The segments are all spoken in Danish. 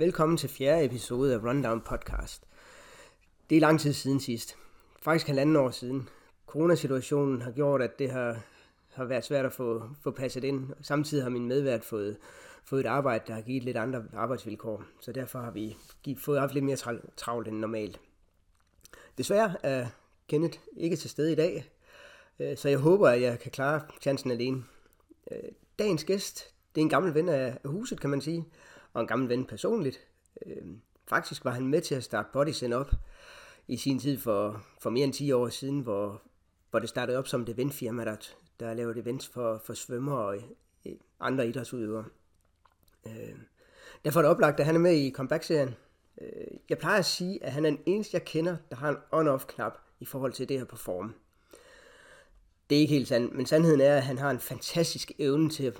Velkommen til fjerde episode af Rundown Podcast. Det er lang tid siden sidst. Faktisk halvanden år siden. Coronasituationen har gjort, at det har, har været svært at få, få passet ind. Samtidig har min medvært fået, fået et arbejde, der har givet lidt andre arbejdsvilkår. Så derfor har vi fået haft lidt mere travlt end normalt. Desværre er Kenneth ikke til stede i dag, øh, så jeg håber, at jeg kan klare chancen alene. Øh, dagens gæst, det er en gammel ven af huset, kan man sige og en gammel ven personligt. Øh, faktisk var han med til at starte Bodysen op i sin tid for, for mere end 10 år siden, hvor, hvor det startede op som et eventfirma, der, der lavede events for, for svømmer og øh, andre idrætsudøvere. Øh, derfor er det oplagt, at han er med i comeback-serien. Øh, jeg plejer at sige, at han er den eneste, jeg kender, der har en on-off-knap i forhold til det her performe. Det er ikke helt sandt, men sandheden er, at han har en fantastisk evne til,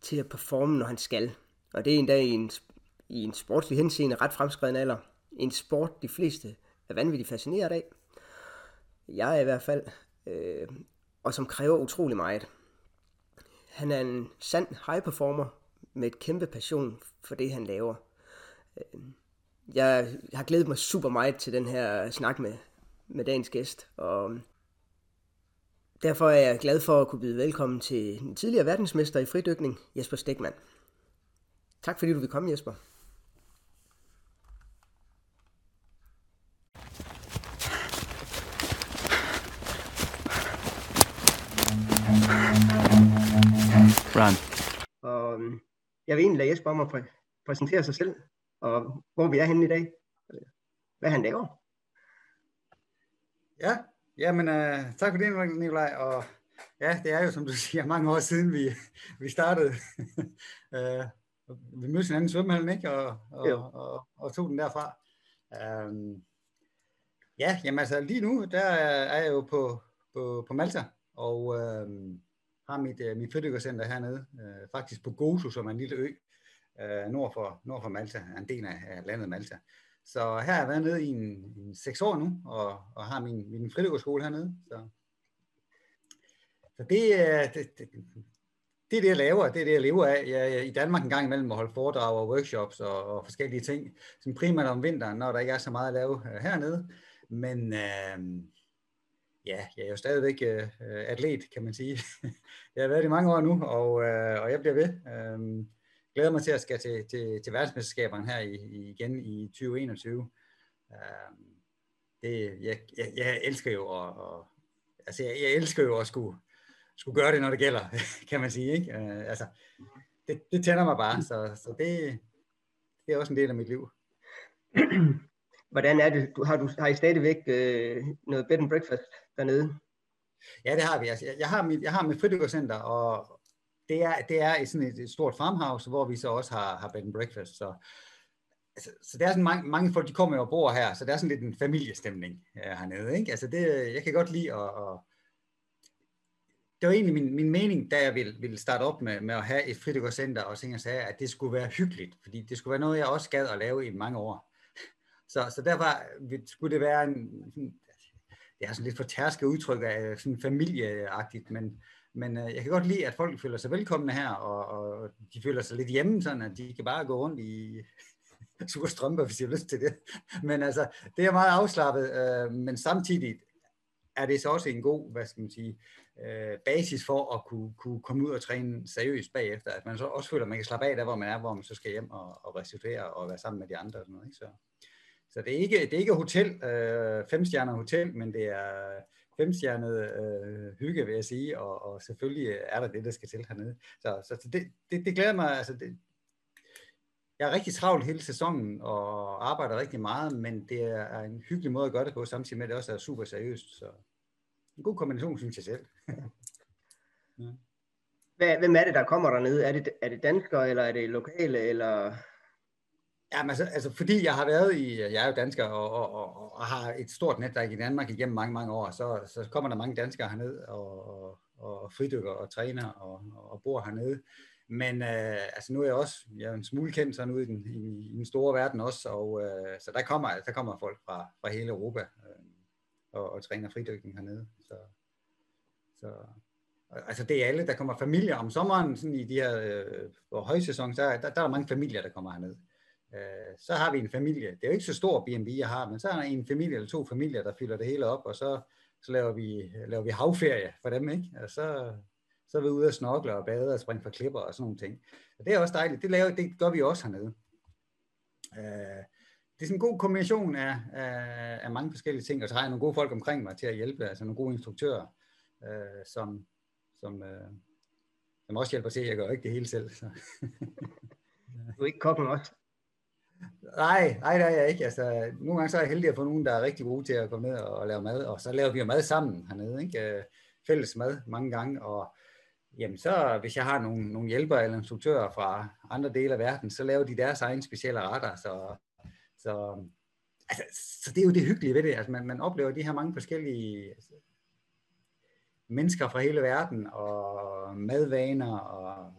til at performe, når han skal. Og det er endda i en, i en sportslig henseende ret fremskreden alder. En sport, de fleste er vanvittigt fascineret af. Jeg er i hvert fald. Øh, og som kræver utrolig meget. Han er en sand high performer med et kæmpe passion for det, han laver. Øh, jeg har glædet mig super meget til den her snak med, med dagens gæst, og øh, derfor er jeg glad for at kunne byde velkommen til den tidligere verdensmester i fridykning, Jesper Stegmann. Tak fordi du vil komme, Jesper. Run. Og øhm, jeg vil egentlig lade Jesper om at præ- præsentere sig selv, og hvor vi er henne i dag. Hvad han laver. Ja, jamen uh, tak for det, Nikolaj. Og ja, det er jo, som du siger, mange år siden, vi, vi startede. uh, vi mødte hinanden i svømmehallen, ikke? Og, og, og, og, og tog den derfra. Um, ja, jamen altså lige nu, der er jeg jo på, på, på Malta, og um, har mit, uh, mit fridykkercenter hernede, uh, faktisk på Gozo, som er en lille ø, uh, nord, for, nord for Malta, en del af, af landet Malta. Så her har jeg været nede i en, en seks år nu, og, og har min, min fridykkerskole hernede. Så, så det, det, det, det er det, jeg laver, det er det, jeg lever af. Jeg er i Danmark en gang imellem at holde foredrag og workshops og, og forskellige ting, som primært om vinteren, når der ikke er så meget at lave uh, hernede. Men øh, ja, jeg er jo stadigvæk øh, atlet, kan man sige. jeg har været i mange år nu, og, øh, og jeg bliver ved. Øh, glæder mig til at skal til, til, til verdensmesterskaberne her i, i, igen i 2021. Øh, det, jeg, jeg, jeg elsker jo at, og, altså jeg, jeg elsker jo at skulle skulle gøre det, når det gælder, kan man sige. Ikke? Øh, altså, det, det tænder mig bare, så, så det, det er også en del af mit liv. Hvordan er det? Du, har, du, har I stadigvæk øh, noget bed and breakfast dernede? Ja, det har vi. Altså, jeg, jeg har mit, jeg har mit fridykkercenter, og det er, det er sådan et, et stort farmhouse, hvor vi så også har, har bed and breakfast. Så, altså, så det er sådan mange, mange folk, de kommer og bor her, så det er sådan lidt en familiestemning ja, hernede. Ikke? Altså det, jeg kan godt lide at, at det var egentlig min, min mening, da jeg ville, ville starte op med, med at have et fritidgårdscenter og ting og sager, at det skulle være hyggeligt, fordi det skulle være noget, jeg også gad at lave i mange år. Så, så derfor skulle det være en, det er sådan lidt for tærske udtryk af sådan familieagtigt, men, men øh, jeg kan godt lide, at folk føler sig velkomne her, og, og de føler sig lidt hjemme, sådan at de kan bare gå rundt i super strømper, hvis de har lyst til det. Men altså, det er meget afslappet, øh, men samtidig er det så også en god, hvad skal man sige, øh, basis for at kunne, kunne komme ud og træne seriøst bagefter, at man så også føler, at man kan slappe af der, hvor man er, hvor man så skal hjem og, og restituere og være sammen med de andre og sådan noget. Ikke? Så, så det er ikke, det er ikke hotel, øh, femstjernet hotel, men det er femstjernet øh, hygge, vil jeg sige, og, og selvfølgelig er der det, der skal til hernede. Så, så det, det, det glæder mig, altså det, jeg er rigtig travlt hele sæsonen og arbejder rigtig meget, men det er en hyggelig måde at gøre det på, samtidig med at det også er super seriøst. Så en god kombination, synes jeg selv. ja. Hvad, hvem er det, der kommer dernede? Er det, er det danskere, eller er det lokale, eller... Ja, altså, altså fordi jeg har været i, jeg er jo dansker og, og, og, og har et stort netværk i Danmark igennem mange, mange år, så, så kommer der mange danskere herned og, og, og fridykker og træner og, og bor hernede. Men øh, altså nu er jeg også jeg er en smule kendt sådan ude i den, i, i den store verden også, og øh, så der kommer, der kommer folk fra, fra hele Europa øh, og, og træner fridykning hernede. Så, så altså det er alle, der kommer familier om sommeren, sådan i de her øh, højsæson, så der, der er mange familier, der kommer herned. Øh, så har vi en familie. Det er jo ikke så stor B&B, jeg har, men så er der en familie eller to familier, der fylder det hele op, og så, så laver, vi, laver vi havferie for dem, ikke? Og så, så er vi ude og snokle og bade og springe fra klipper og sådan nogle ting. Og det er også dejligt. Det, laver, det gør vi også hernede. Øh, det er sådan en god kombination af, af, af mange forskellige ting, og så har jeg nogle gode folk omkring mig til at hjælpe, altså nogle gode instruktører, øh, som, som, øh, som også hjælper til. Jeg gør ikke det hele selv. Så. du er ikke kokken også? Nej, nej, det er jeg ikke. Altså, nogle gange så er jeg heldig at få nogen, der er rigtig gode til at komme ned og lave mad, og så laver vi jo mad sammen hernede, ikke? Øh, fælles mad mange gange, og jamen så hvis jeg har nogle, nogle hjælpere eller instruktører fra andre dele af verden, så laver de deres egne specielle retter, så, så, altså, så det er jo det hyggelige ved det, altså man, man oplever de her mange forskellige altså, mennesker fra hele verden, og madvaner, og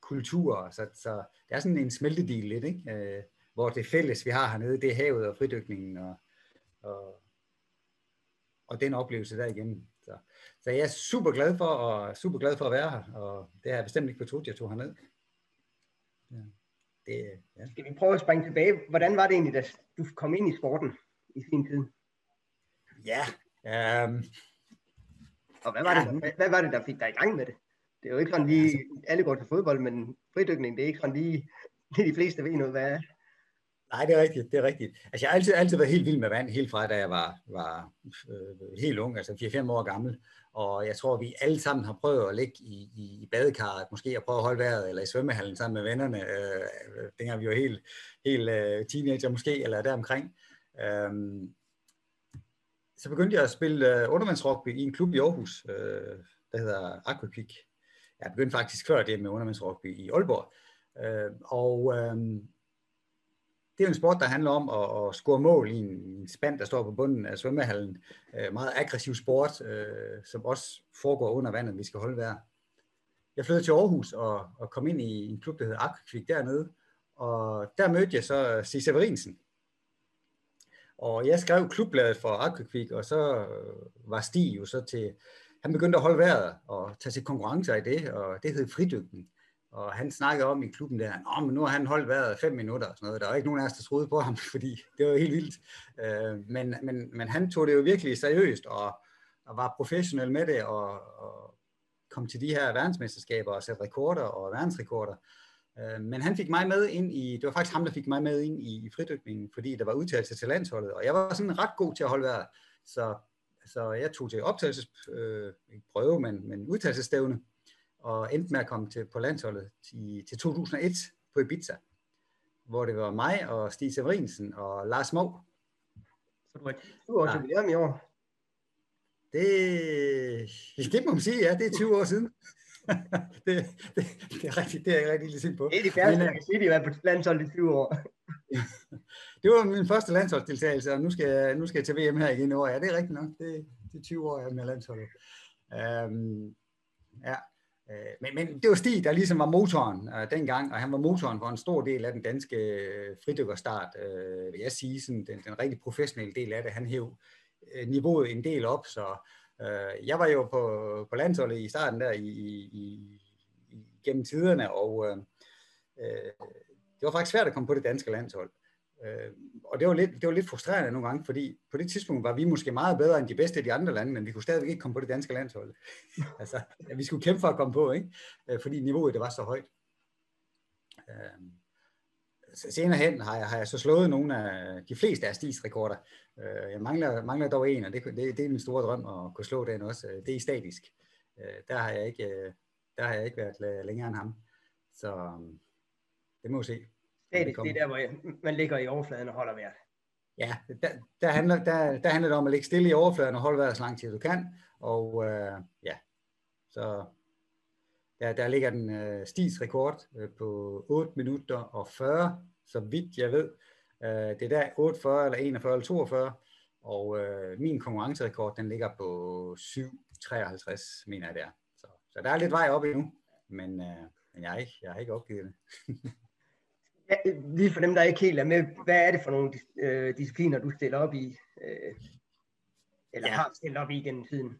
kulturer, så, så det er sådan en smeltedil lidt, ikke? Øh, hvor det fælles, vi har hernede, det er havet og fridykningen, og, og, og den oplevelse der igen. Så, jeg er super glad for, og super glad for at være her, og det har jeg bestemt ikke betrudt, jeg tog herned. Ja. Det, ja. Skal vi prøve at springe tilbage? Hvordan var det egentlig, da du kom ind i sporten i sin tid? Ja. Um, og hvad var, ja. det, hvad, hvad var det, der fik dig i gang med det? Det er jo ikke sådan lige, altså, alle går til fodbold, men fridykning, det er ikke sådan lige, det de fleste ved noget, hvad er. Nej, det er rigtigt, det er rigtigt. Altså, jeg har altid, altid været helt vild med vand, helt fra da jeg var, var øh, helt ung, altså 4-5 år gammel. Og jeg tror, vi alle sammen har prøvet at ligge i, i, i badekarret, måske at prøve at holde vejret, eller i svømmehallen sammen med vennerne. Øh, dengang vi var helt, helt øh, teenager måske, eller deromkring. Um, så begyndte jeg at spille øh, undervandsrugby i en klub i Aarhus, øh, der hedder Aquapik. Jeg begyndte faktisk før det med undervandsrugby i Aalborg. Øh, og øh, det er jo en sport, der handler om at, at score mål i en spand, der står på bunden af svømmehallen. Øh, meget aggressiv sport, øh, som også foregår under vandet, vi skal holde vejr. Jeg flyttede til Aarhus og, og kom ind i en klub, der hedder Aquakvik dernede. Og der mødte jeg så C. Severinsen. Og jeg skrev klubbladet for Aquakvik, og så øh, var Stig jo så til... Han begyndte at holde vejret og tage til konkurrencer i det, og det hed fridykning. Og han snakkede om i klubben der, Nå, men nu har han holdt været fem minutter og sådan noget. Der var ikke nogen af os, der troede på ham, fordi det var helt vildt. Øh, men, men, men han tog det jo virkelig seriøst og, og var professionel med det og, og kom til de her verdensmesterskaber og satte rekorder og verdensrekorder. Øh, men han fik mig med ind i, det var faktisk ham, der fik mig med ind i, i fridykningen, fordi der var udtalelse til landsholdet, og jeg var sådan ret god til at holde vejret. Så, så jeg tog til optagelsesprøve, øh, prøve, men, men udtalelsesstævne, og endte med at komme til, på landsholdet til, til 2001 på Ibiza, hvor det var mig og Stig Severinsen og Lars Mov. Så du har 20 år jubilæum i år? Det, det må man sige, ja, det er 20 år siden. det, det, det, er rigtig, det er jeg rigtig lige set på. Det er de færreste, der kan sige, at de har været på landsholdet i 20 år. det var min første landsholdsdeltagelse, og nu skal, jeg, nu skal jeg til VM her igen i år. Ja, det er rigtigt nok. Det, det er 20 år, jeg er med landsholdet. Um, ja, Øh, men, men det var Stig, der ligesom var motoren øh, dengang, og han var motoren for en stor del af den danske øh, fridykkerstart, øh, vil jeg sige, sådan den, den rigtig professionelle del af det. Han hæv øh, niveauet en del op, så øh, jeg var jo på, på landsholdet i starten der i, i, i, gennem tiderne, og øh, øh, det var faktisk svært at komme på det danske landshold. Øh, og det var, lidt, det var lidt frustrerende nogle gange, fordi på det tidspunkt var vi måske meget bedre end de bedste af de andre lande, men vi kunne stadigvæk ikke komme på det danske landshold. altså, vi skulle kæmpe for at komme på, ikke? Øh, fordi niveauet det var så højt. Øh, senere hen har jeg, har jeg så slået nogle af de fleste af Stigs rekorder. Øh, jeg mangler, mangler dog en, og det, det, det er min store drøm at kunne slå den også. Det er statisk. Øh, der, har jeg ikke, der har jeg ikke været længere end ham. Så det må vi se. Statisk, det er der, hvor man ligger i overfladen og holder vejret. Ja, der, der, handler, der, der handler det om at ligge stille i overfladen og holde vejret så lang tid du kan. Og øh, ja, så der, der ligger den øh, Stis rekord øh, på 8 minutter og 40, så vidt jeg ved. Øh, det er der 48 eller 41 eller 42, og øh, min konkurrencerekord, den ligger på 7,53, mener jeg der. Så, så der er lidt vej op endnu, men, øh, men jeg, har ikke, jeg har ikke opgivet det. Ja, lige for dem, der ikke helt er med, hvad er det for nogle øh, discipliner, du stiller op i? Øh, eller ja. har stillet op i gennem tiden?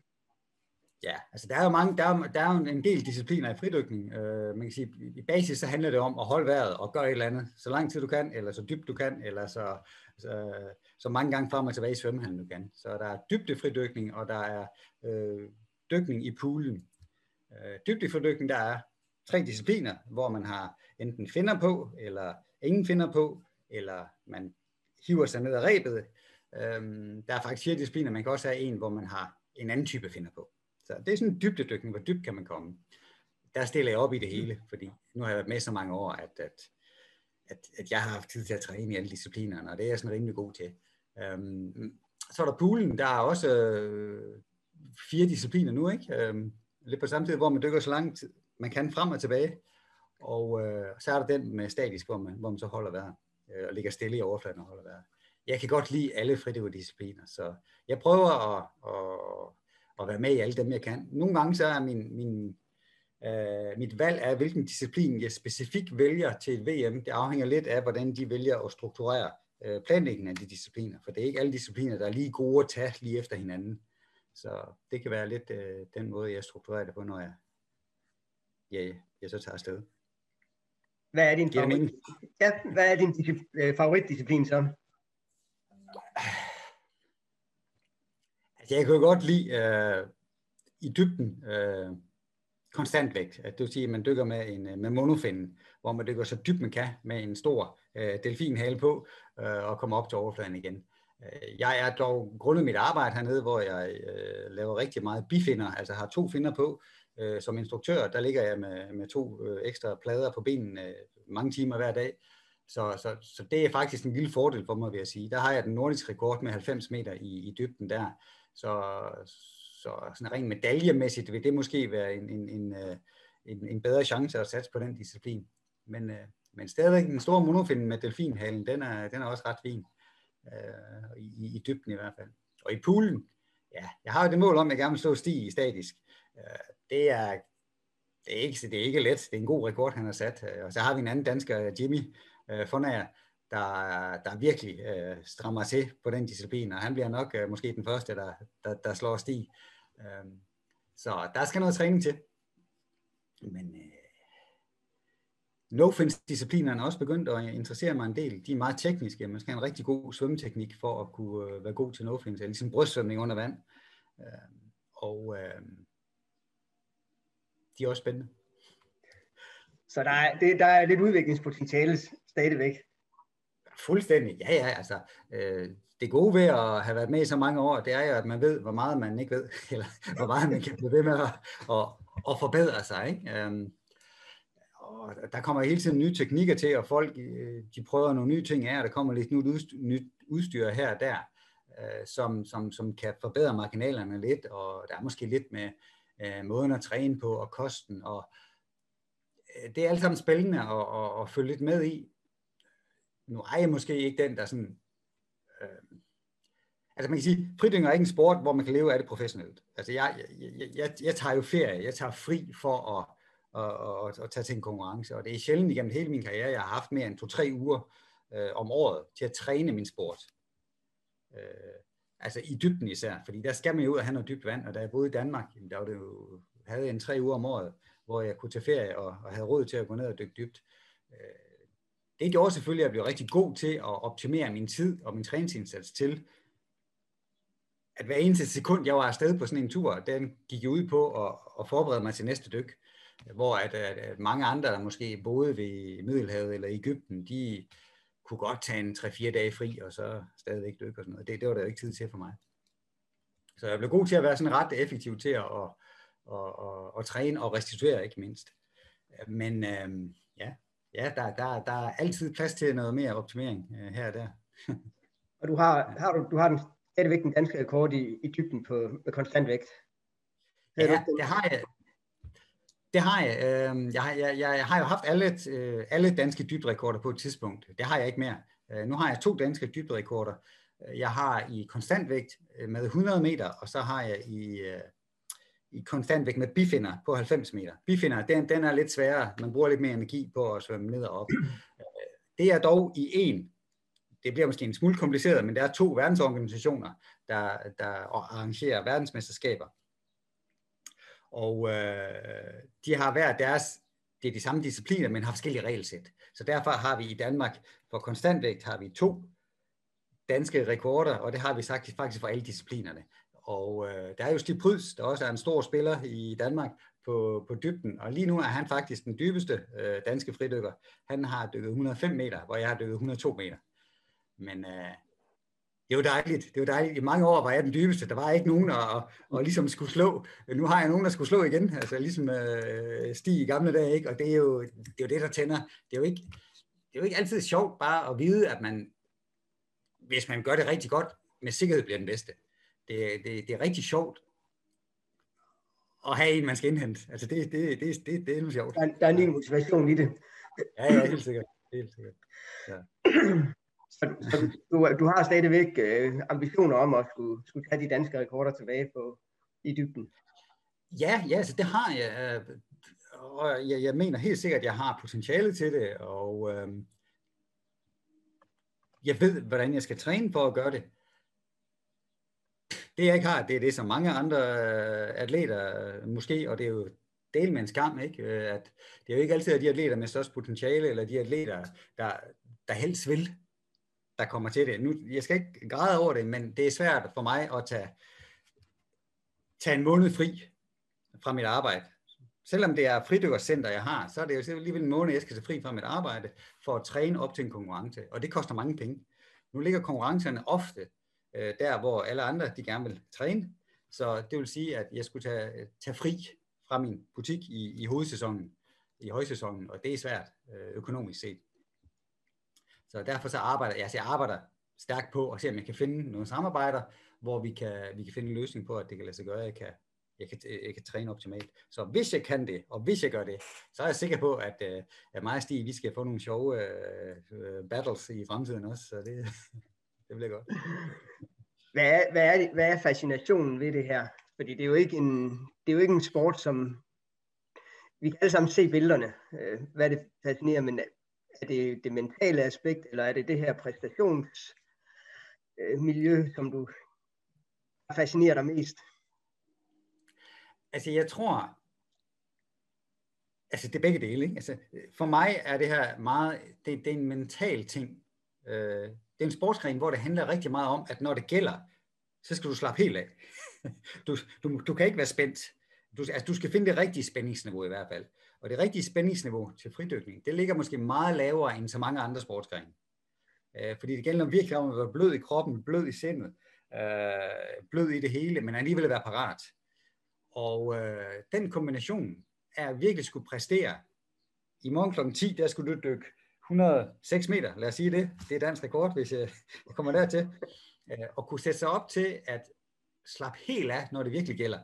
Ja, altså der er jo mange, der er, der er jo en del discipliner i fridykning. Øh, man kan sige, i basis så handler det om at holde vejret og gøre et eller andet, så lang tid du kan, eller så dybt du kan, eller så, så, så mange gange frem og tilbage i svømmehallen du kan. Så der er dybdefridykning, og der er øh, dykning i poolen. Øh, dybdefridykning, der er tre discipliner, hvor man har enten finder på, eller ingen finder på, eller man hiver sig ned ad rebet. Øhm, der er faktisk fire discipliner, man kan også have en, hvor man har en anden type finder på. Så det er sådan en dybdedykning, hvor dybt kan man komme. Der stiller jeg op i det hele, fordi nu har jeg været med så mange år, at, at, at, at jeg har haft tid til at træne i alle disciplinerne, og det er jeg sådan rimelig god til. Øhm, så er der poolen, der er også øh, fire discipliner nu, ikke? Øhm, lidt på samme tid, hvor man dykker så langt man kan frem og tilbage. Og øh, så er der den med statisk, hvor man, hvor man så holder vejret øh, og ligger stille i overfladen og holder vejret. Jeg kan godt lide alle fridykkerdiscipliner, så jeg prøver at, at, at være med i alle dem, jeg kan. Nogle gange så er min, min, øh, mit valg af, hvilken disciplin jeg specifikt vælger til et VM, det afhænger lidt af, hvordan de vælger at strukturere øh, planlægningen af de discipliner, for det er ikke alle discipliner, der er lige gode at tage lige efter hinanden. Så det kan være lidt øh, den måde, jeg strukturerer det på, når jeg, ja, jeg så tager afsted. Hvad er din, favorit? Ja, hvad er din øh, favoritdisciplin så? Altså, jeg kan jo godt lide øh, i dybden øh, konstant vægt. At det vil sige, at man dykker med en øh, med monofin, hvor man dykker så dybt man kan med en stor øh, delfinhale på øh, og kommer op til overfladen igen. Øh, jeg er dog grundet mit arbejde hernede, hvor jeg øh, laver rigtig meget bifinder, altså har to finder på. Øh, som instruktør, der ligger jeg med, med to øh, ekstra plader på benene øh, mange timer hver dag. Så, så, så det er faktisk en lille fordel for mig, vil jeg sige. Der har jeg den nordiske rekord med 90 meter i, i dybden der. Så, så sådan rent medaljemæssigt vil det måske være en, en, en, øh, en, en bedre chance at satse på den disciplin. Men, øh, men stadigvæk den store monofin med delfinhalen, den er, den er også ret fin. Øh, i, I dybden i hvert fald. Og i poolen, ja, jeg har jo det mål om, at jeg gerne vil stå sti i statisk. Det er, det er, ikke, det er ikke let. Det er en god rekord, han har sat. Øh, og så har vi en anden dansker, Jimmy øh, Fonager, der, der virkelig øh, strammer til på den disciplin, og han bliver nok øh, måske den første, der, der, der slår sti. Øh, så der skal noget træning til. Men øh, no disciplinerne er også begyndt at interessere mig en del. De er meget tekniske. Man skal have en rigtig god svømmeteknik for at kunne øh, være god til no fins, ligesom brystsvømning under vand. Øh, og øh, de er også spændende. Så der er, det, der er lidt udviklingspotentiale stadigvæk. Fuldstændig, ja ja, altså øh, det gode ved at have været med i så mange år, det er jo, at man ved, hvor meget man ikke ved, eller hvor meget man kan blive ved med at, at, at forbedre sig. Ikke? Øhm, og der kommer hele tiden nye teknikker til, og folk øh, de prøver nogle nye ting af, og der kommer lidt nyt udstyr her og der, øh, som, som, som kan forbedre marginalerne lidt, og der er måske lidt med, øh, måden at træne på og kosten. Og, øh, det er alt sammen spændende at, at, at følge lidt med i. Nu er jeg måske ikke den, der sådan... Øh, altså man kan sige, fridykning er ikke en sport, hvor man kan leve af det professionelt. Altså jeg, jeg, jeg, jeg tager jo ferie, jeg tager fri for at, at, at, at tage til en konkurrence, og det er sjældent igennem hele min karriere, jeg har haft mere end to-tre uger øh, om året til at træne min sport. Øh, altså i dybden især, fordi der skal man jo ud og have noget dybt vand, og da jeg boede i Danmark, der var det jo, havde jeg en tre uger om året, hvor jeg kunne tage ferie og, og havde råd til at gå ned og dykke dybt. Øh, det gjorde selvfølgelig, at jeg blev rigtig god til at optimere min tid og min træningsindsats til, at hver eneste sekund, jeg var afsted på sådan en tur, den gik jeg ud på at, at forberede mig til næste dyk. Hvor at, at, at mange andre, der måske boede ved Middelhavet eller Ægypten, de, kunne godt tage en 3-4 dage fri, og så stadigvæk dykke og sådan noget. Det, det var der jo ikke tid til for mig. Så jeg blev god til at være sådan ret effektiv til at, at, at, at, at træne og restituere, ikke mindst. Men øhm, ja, ja der, der, der er altid plads til noget mere optimering øh, her og der. og du har, har, du, du har den, stadigvæk den danske rekord i, i dybden på med konstant vægt. Ja, det har jeg, det har jeg. Øhm, jeg jeg, jeg, jeg har jo haft alle, øh, alle danske dybderekorder på et tidspunkt. Det har jeg ikke mere. Øh, nu har jeg to danske dybderekorder. Øh, jeg har i konstantvægt med 100 meter, og så har jeg i, i konstantvægt med bifinder på 90 meter. Bifinder, den, den er lidt sværere. Man bruger lidt mere energi på at svømme ned og op. Det er dog i en. Det bliver måske en smule kompliceret, men der er to verdensorganisationer, der, der arrangerer verdensmesterskaber. Og øh, de har hver deres, det er de samme discipliner, men har forskellige regelsæt. Så derfor har vi i Danmark, for konstantvægt har vi to danske rekorder, og det har vi sagt faktisk for alle disciplinerne. Og øh, der er jo Stig Pryds, der også er en stor spiller i Danmark på, på dybden, og lige nu er han faktisk den dybeste øh, danske fridykker. Han har dykket 105 meter, hvor jeg har dykket 102 meter. Men øh, det var dejligt. Det var dejligt. I mange år var jeg den dybeste. Der var ikke nogen at, at, at ligesom skulle slå. Nu har jeg nogen, der skulle slå igen. Altså ligesom øh, Stig i gamle dage. Ikke? Og det er, jo, det er jo det, der tænder. Det er jo ikke, det er jo ikke altid sjovt bare at vide, at man, hvis man gør det rigtig godt, med sikkerhed bliver den bedste. Det, det, det er rigtig sjovt at have en, man skal indhente. Altså det, det, det, det, det er noget sjovt. Der, der er en ny motivation i det. Ja, ja, helt sikkert. Helt sikkert. Ja. Så, så du, øh, du har stadigvæk øh, ambitioner om at skulle, skulle tage de danske rekorder tilbage på, i dybden? Ja, ja, altså det har jeg. Øh, og jeg, jeg mener helt sikkert, at jeg har potentiale til det, og øh, jeg ved, hvordan jeg skal træne for at gøre det. Det jeg ikke har, det er det, som mange andre øh, atleter øh, måske, og det er jo del med en skam, ikke? Øh, at det er jo ikke altid at de atleter med størst potentiale, eller de atleter, der, der helst vil der kommer til det. Nu, jeg skal ikke græde over det, men det er svært for mig at tage, tage en måned fri fra mit arbejde. Selvom det er fridykkercenter, jeg har, så er det jo alligevel en måned, jeg skal tage fri fra mit arbejde for at træne op til en konkurrence. Og det koster mange penge. Nu ligger konkurrencerne ofte øh, der, hvor alle andre de gerne vil træne. Så det vil sige, at jeg skulle tage, tage fri fra min butik i, i hovedsæsonen, i højsæsonen, og det er svært øh, økonomisk set. Så derfor så arbejder jeg, altså jeg arbejder stærkt på at se, om jeg kan finde nogle samarbejder, hvor vi kan, vi kan finde en løsning på, at det kan lade sig gøre, at jeg kan, jeg kan, jeg kan træne optimalt. Så hvis jeg kan det, og hvis jeg gør det, så er jeg sikker på, at, øh, at mig og Stig, vi skal få nogle sjove uh, battles i fremtiden også, så det, det bliver godt. Hvad er, hvad, er, hvad er fascinationen ved det her? Fordi det er jo ikke en, det er jo ikke en sport, som vi kan alle sammen se billederne, hvad det fascinerer, men er det det mentale aspekt, eller er det det her præstationsmiljø, øh, som du fascinerer dig mest? Altså jeg tror, altså det er begge dele. Ikke? Altså, for mig er det her meget, det, det er en mental ting. Øh, det er en sportsgren, hvor det handler rigtig meget om, at når det gælder, så skal du slappe helt af. Du, du, du kan ikke være spændt. Du, altså, du skal finde det rigtige spændingsniveau i hvert fald. Og det rigtige spændingsniveau til fridykning, det ligger måske meget lavere end så mange andre sportsgrene. Øh, fordi det gælder virkelig om at være blød i kroppen, blød i sindet, øh, blød i det hele, men alligevel at være parat. Og øh, den kombination er at virkelig skulle præstere. I morgen kl. 10, der skulle du dykke 106 meter, lad os sige det. Det er dansk rekord, hvis jeg, jeg kommer dertil. Øh, og kunne sætte sig op til at slappe helt af, når det virkelig gælder.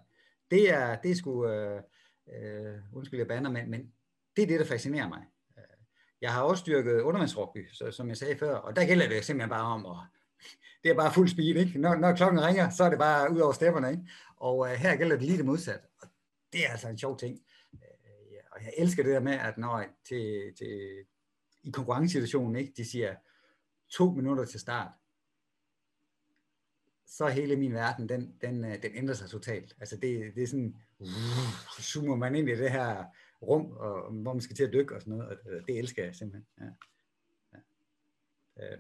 Det er, det er sgu, øh, Øh, undskyld, jeg bander, men, men det er det, der fascinerer mig. Øh, jeg har også styrket undervandsrugby, så, som jeg sagde før, og der gælder det simpelthen bare om at det er bare fuld speed, ikke? Når, når klokken ringer, så er det bare ud over stepperne, ikke? Og øh, her gælder det lige det modsatte, og det er altså en sjov ting. Øh, ja, og jeg elsker det der med, at når til, til, i konkurrencesituationen, ikke, de siger to minutter til start, så hele min verden, den, den, øh, den ændrer sig totalt. Altså det, det er sådan, uh, så zoomer man ind i det her rum, og, hvor man skal til at dykke og sådan noget, og det elsker jeg simpelthen. Ja. Ja. Øh,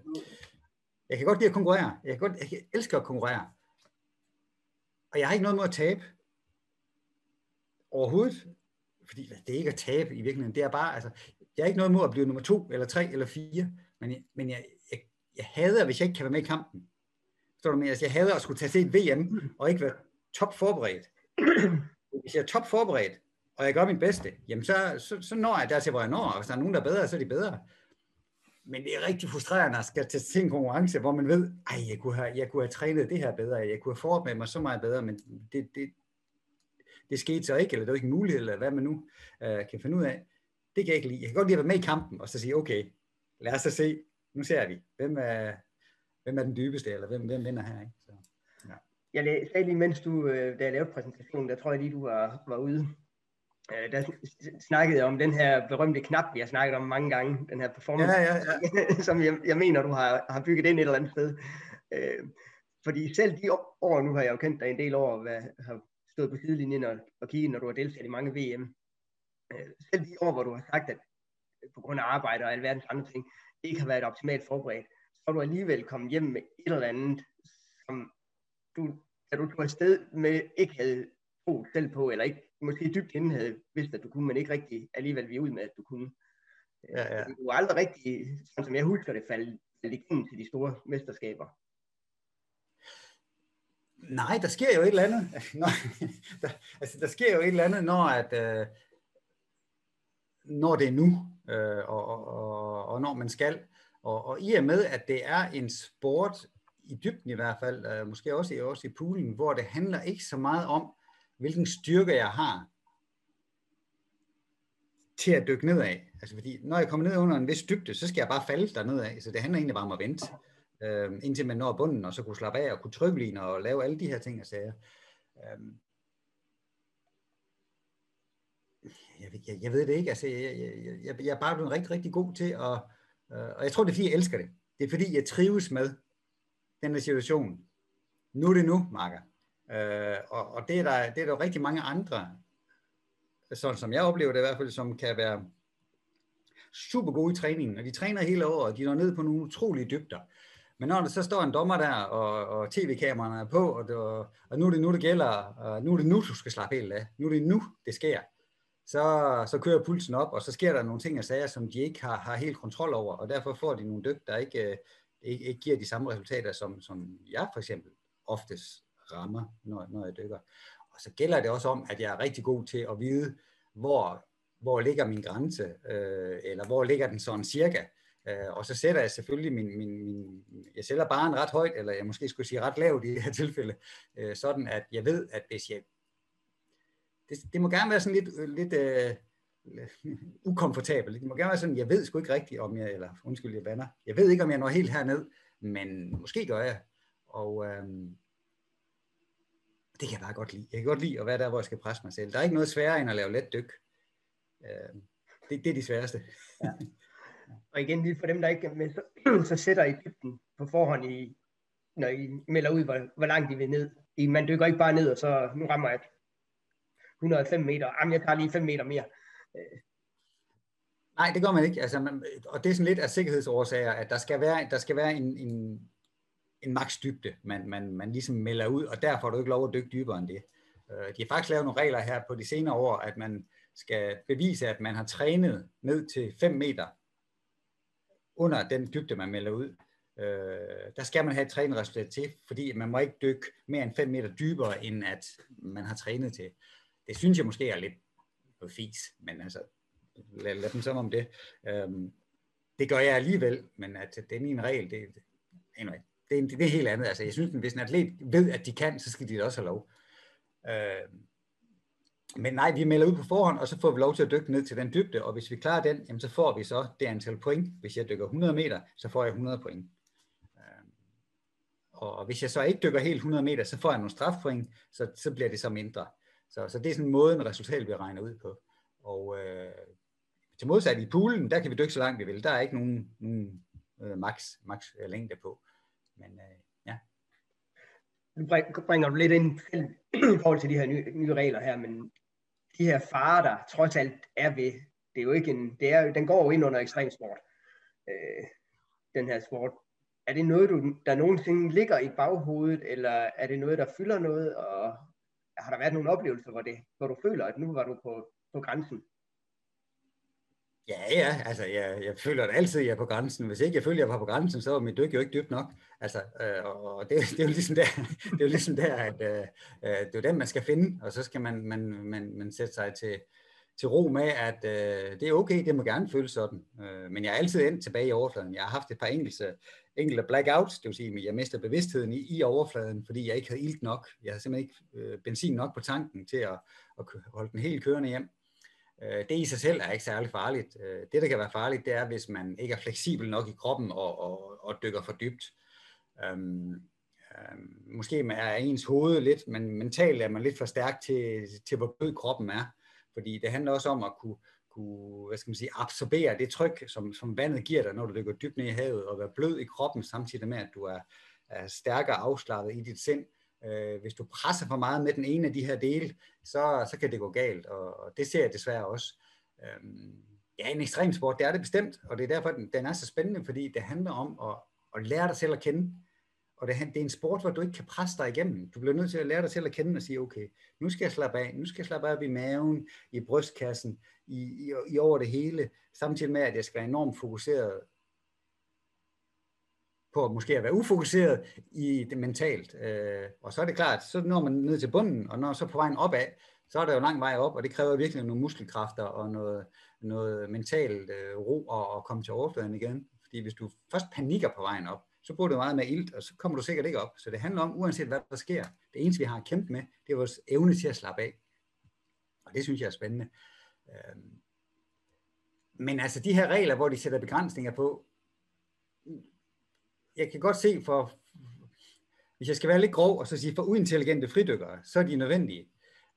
jeg kan godt lide at konkurrere. Jeg, kan godt, jeg elsker at konkurrere. Og jeg har ikke noget med at tabe. Overhovedet. Fordi det er ikke at tabe i virkeligheden. Det er bare, altså, jeg har ikke noget mod at blive nummer to, eller tre, eller fire. Men, jeg, men jeg, jeg, jeg hader, hvis jeg ikke kan være med i kampen. Så du mig? Jeg hader at skulle tage til et VM, og ikke være top forberedt. Hvis jeg er top forberedt, og jeg gør mit bedste, jamen så, så, så når jeg dertil, hvor jeg når, og hvis der er nogen, der er bedre, så er de bedre. Men det er rigtig frustrerende at skal til en konkurrence, hvor man ved, ej, jeg kunne have, jeg kunne have trænet det her bedre, jeg kunne have forberedt mig så meget bedre, men det, det, det skete så ikke, eller det var ikke en mulighed, eller hvad man nu øh, kan finde ud af. Det kan jeg ikke lide. Jeg kan godt lide at være med i kampen, og så sige, okay, lad os så se, nu ser vi, hvem er, hvem er den dybeste, eller hvem, hvem vinder her. Ikke? Så, ja. Jeg sagde lige, mens du, øh, da jeg lavede præsentationen, der tror jeg lige, du var, var ude. Øh, der snakkede jeg om den her berømte knap, vi har snakket om mange gange, den her performance, ja, ja, ja. som jeg, jeg mener, du har, har bygget ind et eller andet sted. Øh, fordi selv de år, nu har jeg jo kendt dig en del år, hvad, har stået på sidelinjen og, og kigget, når du har deltaget i mange VM. Øh, selv de år, hvor du har sagt, at på grund af arbejde og alverdens andre ting, ikke har været optimalt forberedt, så du alligevel kommet hjem med et eller andet, som du, da du tog afsted med, ikke havde troet selv på, eller ikke måske dybt inden havde vidst, at du kunne, men ikke rigtig alligevel vi ud med, at du kunne. Ja, ja. Du var aldrig rigtig, sådan som jeg husker det, faldt fald igennem til de store mesterskaber. Nej, der sker jo et eller andet. Nå, der, altså, der sker jo et eller andet, når, at, øh, når det er nu, øh, og, og, og når man skal. Og, og i og med, at det er en sport, i dybden i hvert fald, øh, måske også, også i poolen, hvor det handler ikke så meget om, hvilken styrke jeg har til at dykke nedad. Altså fordi, når jeg kommer ned under en vis dybde, så skal jeg bare falde der nedad. Så det handler egentlig bare om at vente, øh, indtil man når bunden, og så kunne slappe af og kunne trykke og lave alle de her ting og sager. Øh, jeg, øhm. jeg, jeg ved det ikke. Altså, jeg, jeg, jeg, jeg er bare blevet rigtig, rigtig god til at... Øh, og jeg tror, det er fordi, jeg elsker det. Det er fordi, jeg trives med den her situation. Nu er det nu, Marker. Øh, og, og det, er der, det er der rigtig mange andre, sådan som jeg oplever det i hvert fald, som kan være super gode i træningen, og de træner hele året, og de når ned på nogle utrolige dybder. Men når der så står en dommer der, og, og tv-kameraerne er på, og, det, og nu er det nu, det gælder, og nu er det nu, du skal slappe helt af. Nu er det nu, det sker. Så, så kører pulsen op, og så sker der nogle ting og sager, som de ikke har, har helt kontrol over, og derfor får de nogle dyk, der ikke, øh, ikke, ikke giver de samme resultater, som, som jeg for eksempel oftest rammer, når, når jeg dykker. Og så gælder det også om, at jeg er rigtig god til at vide, hvor, hvor ligger min grænse, øh, eller hvor ligger den sådan cirka. Øh, og så sætter jeg selvfølgelig min, min, min, jeg sætter bare en ret højt, eller jeg måske skulle sige ret lavt i det her tilfælde, øh, sådan at jeg ved, at hvis jeg, det, det må gerne være sådan lidt, øh, lidt øh, ukomfortabelt. Det må gerne være sådan, jeg ved sgu ikke rigtigt, om jeg, eller undskyld, jeg vander, jeg ved ikke, om jeg når helt herned, men måske gør jeg. Og, øh, det kan jeg bare godt lide. Jeg kan godt lide at være der, hvor jeg skal presse mig selv. Der er ikke noget sværere end at lave let dyk. Øh, det, det er de sværeste. Ja. Og igen, lige for dem, der ikke er med, så, så sætter I dybden på forhånd, i, når I melder ud, hvor, hvor langt I vil ned. I, man dykker ikke bare ned, og så nu rammer jeg 105 meter. Jamen, jeg tager lige 5 meter mere. Øh. Nej, det gør man ikke. Altså, man, og det er sådan lidt af sikkerhedsårsager, at der skal være, der skal være en, en, en maks dybde, man, man, man ligesom melder ud, og derfor er du ikke lov at dykke dybere end det. Øh, de har faktisk lavet nogle regler her på de senere år, at man skal bevise, at man har trænet ned til 5 meter under den dybde, man melder ud. Øh, der skal man have et træningsresultat til, fordi man må ikke dykke mere end 5 meter dybere, end at man har trænet til. Det synes jeg måske er lidt fis, men altså, lad, lad dem sådan om det. Øhm, det gør jeg alligevel, men at den er en regel, det, anyway, det, er, det er helt andet. Altså, jeg synes, at hvis en atlet ved, at de kan, så skal de også have lov. Øhm, men nej, vi melder ud på forhånd, og så får vi lov til at dykke ned til den dybde, og hvis vi klarer den, jamen, så får vi så det antal point. Hvis jeg dykker 100 meter, så får jeg 100 point. Øhm, og hvis jeg så ikke dykker helt 100 meter, så får jeg nogle strafpoint, så, så bliver det så mindre. Så, så det er sådan en måde, en resultat bliver regnet ud på. Og øh, til modsat i poolen, der kan vi dykke så langt vi vil. Der er ikke nogen, nogen øh, max, max øh, længde på. Men øh, ja. Nu bringer du lidt ind i forhold til de her nye, nye regler her, men de her farer, der trods alt er ved, det er jo ikke en, det er, den går jo ind under ekstremsport, øh, den her sport. Er det noget, du, der nogensinde ligger i baghovedet, eller er det noget, der fylder noget, og har der været nogle oplevelser, hvor, det, hvor du føler, at nu var du på, på grænsen? Ja, ja, altså jeg, jeg føler at altid, at jeg er på grænsen. Hvis ikke jeg føler, at jeg var på grænsen, så var mit dyk jo ikke dybt nok. Altså, øh, og det, det, er jo ligesom der, det er jo ligesom der at øh, øh, det er jo den, man skal finde, og så skal man, man, man, man sætte sig til, til ro med, at øh, det er okay, det må gerne føles sådan. Øh, men jeg er altid endt tilbage i overfladen. Jeg har haft et par enkelte, enkelte blackouts, det vil sige, at jeg mister bevidstheden i, i overfladen, fordi jeg ikke havde ilt nok. Jeg havde simpelthen ikke øh, benzin nok på tanken til at, at holde den helt kørende hjem. Øh, det i sig selv er ikke særlig farligt. Øh, det, der kan være farligt, det er, hvis man ikke er fleksibel nok i kroppen og, og, og dykker for dybt. Øhm, øhm, måske er ens hoved lidt, men mentalt er man lidt for stærk til, til hvor blød kroppen er. Fordi det handler også om at kunne, kunne hvad skal man sige, absorbere det tryk, som, som vandet giver dig, når du dykker dybt ned i havet, og være blød i kroppen, samtidig med, at du er, er stærkere afslappet i dit sind. Øh, hvis du presser for meget med den ene af de her dele, så, så kan det gå galt, og, og det ser jeg desværre også. Øh, ja, en ekstrem sport, det er det bestemt, og det er derfor, den, den er så spændende, fordi det handler om at, at lære dig selv at kende. Og det, det er en sport, hvor du ikke kan presse dig igennem. Du bliver nødt til at lære dig selv at kende og sige, okay, nu skal jeg slappe af, nu skal jeg slappe af i maven, i brystkassen, i, i, i over det hele, samtidig med, at jeg skal være enormt fokuseret på at måske at være ufokuseret i det mentalt. Øh, og så er det klart, så når man ned til bunden, og når så på vejen opad, så er der jo lang vej op, og det kræver virkelig nogle muskelkræfter og noget, noget mentalt øh, ro og, og komme til overfladen igen. Fordi hvis du først panikker på vejen op, så bruger du meget med ilt, og så kommer du sikkert ikke op. Så det handler om, uanset hvad der sker, det eneste vi har kæmpet med, det er vores evne til at slappe af. Og det synes jeg er spændende. Øhm, men altså de her regler, hvor de sætter begrænsninger på, jeg kan godt se for, hvis jeg skal være lidt grov og så sige for uintelligente fridykkere, så er de nødvendige.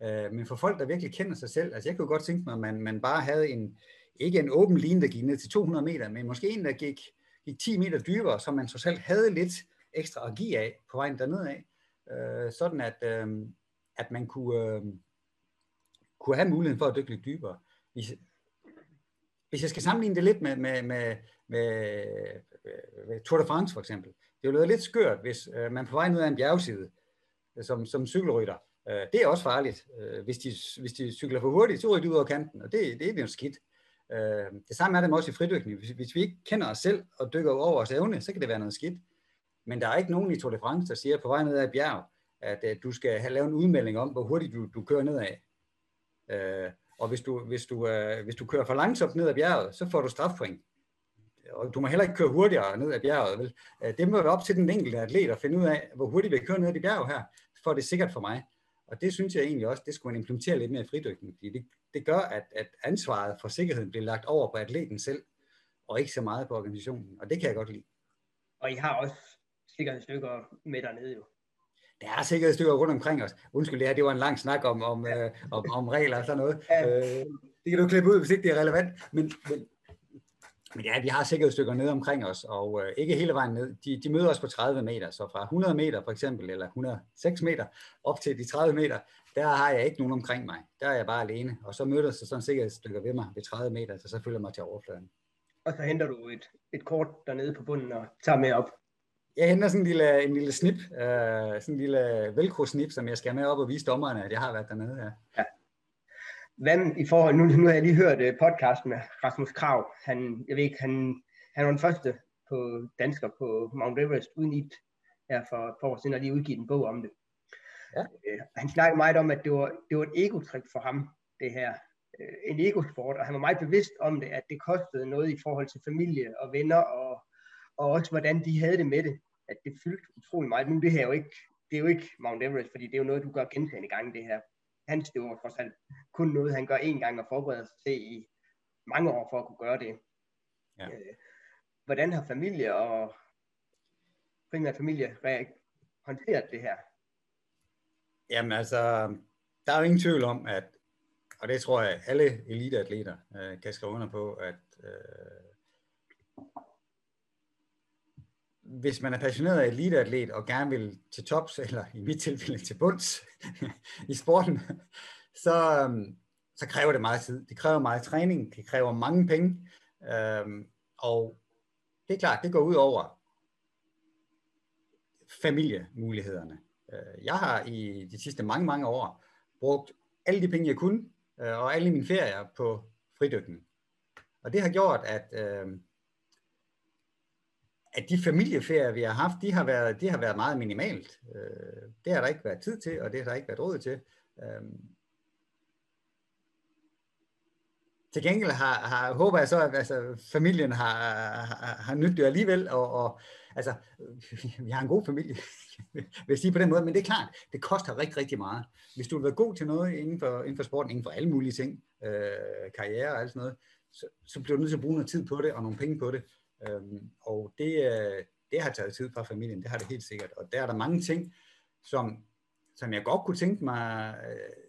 Øh, men for folk, der virkelig kender sig selv, altså jeg kunne godt tænke mig, at man, man bare havde en, ikke en åben line, der gik ned til 200 meter, men måske en, der gik, gik 10 meter dybere, så man så selv havde lidt ekstra at give af på vejen dernede af, øh, sådan at, øh, at man kunne, øh, kunne have muligheden for at dykke lidt dybere. Hvis, hvis jeg skal sammenligne det lidt med, med, med, med, med Tour de France for eksempel, det er jo lidt skørt, hvis øh, man på vej ned ad en bjergside, øh, som, som cykelrytter, øh, det er også farligt. Øh, hvis, de, hvis de cykler for hurtigt, så ryger de ud over kanten, og det, det er jo skidt. Øh, det samme er det også i fridykning. Hvis, hvis vi ikke kender os selv og dykker over vores evne, så kan det være noget skidt. Men der er ikke nogen i Tour de France, der siger på vej ned ad et bjerg, at øh, du skal have lavet en udmelding om, hvor hurtigt du, du kører nedad. Øh, og hvis du, hvis, du, øh, hvis du kører for langsomt ned ad bjerget, så får du strafpoint. Og du må heller ikke køre hurtigere ned ad bjerget. Vel? Øh, det må være op til den enkelte atlet at finde ud af, hvor hurtigt vi kører ned ad de bjerg her, for det er sikkert for mig. Og det synes jeg egentlig også, det skulle man implementere lidt mere i fridykning, fordi det, det gør, at, at ansvaret for sikkerheden bliver lagt over på atleten selv, og ikke så meget på organisationen, og det kan jeg godt lide. Og I har også sikkerhedsstykker med dernede jo. Der er sikkerhedsstykker rundt omkring os. Undskyld, det her det var en lang snak om, om, ja. øh, om, om regler og sådan noget. Ja. Øh, det kan du klippe ud, hvis ikke det er relevant. Men, men, men ja, vi har sikkerhedsstykker nede omkring os, og øh, ikke hele vejen ned. De, de møder os på 30 meter, så fra 100 meter for eksempel, eller 106 meter, op til de 30 meter, der har jeg ikke nogen omkring mig. Der er jeg bare alene, og så møder så sådan sikkerhedsstykker ved mig ved 30 meter, så så følger mig til overfladen. Og så henter du et, et kort dernede på bunden og tager med op. Jeg henter sådan en lille, en lille snip, øh, sådan en lille velcro-snip, som jeg skal med op og vise dommerne, at jeg har været dernede her. Ja. Hvad i forhold, nu, nu har jeg lige hørt uh, podcasten med Rasmus Krav. Han, jeg ved ikke, han, han var den første på dansker på Mount Everest uden it her for par år siden, og lige udgivet en bog om det. Ja. Uh, han snakkede meget om, at det var, det var et egotrik for ham, det her. Uh, en egosport, og han var meget bevidst om det, at det kostede noget i forhold til familie og venner, og, og også hvordan de havde det med det. At det fyldte utrolig meget. Nu det her jo ikke, det er jo ikke Mount Everest, fordi det er jo noget, du gør gentagende gange, det her hans det var trods alt kun noget, han gør en gang og forbereder sig til i mange år for at kunne gøre det. Ja. Øh, hvordan har familie og primært familie håndteret det her? Jamen altså, der er jo ingen tvivl om, at, og det tror jeg alle eliteatleter øh, kan skrive under på, at øh, hvis man er passioneret af eliteatlet og gerne vil til tops, eller i mit tilfælde til bunds i sporten, så, øhm, så kræver det meget tid. Det kræver meget træning, det kræver mange penge, øhm, og det er klart, det går ud over familiemulighederne. Øh, jeg har i de sidste mange, mange år brugt alle de penge, jeg kunne, øh, og alle mine ferier på fridykning. Og det har gjort, at øh, at de familieferier, vi har haft, de har været, de har været meget minimalt. Øh, det har der ikke været tid til, og det har der ikke været råd til. Øh, til gengæld har, har, håber jeg så, at altså, familien har, har, har nyttet det alligevel, og, og altså, vi har en god familie, vil jeg sige på den måde, men det er klart, det koster rigtig, rigtig meget. Hvis du vil være god til noget inden for, inden for sporten, inden for alle mulige ting, øh, karriere og alt sådan noget, så, så bliver du nødt til at bruge noget tid på det, og nogle penge på det, Øhm, og det, øh, det har taget tid fra familien, det har det helt sikkert. Og der er der mange ting, som, som jeg godt kunne tænke mig øh,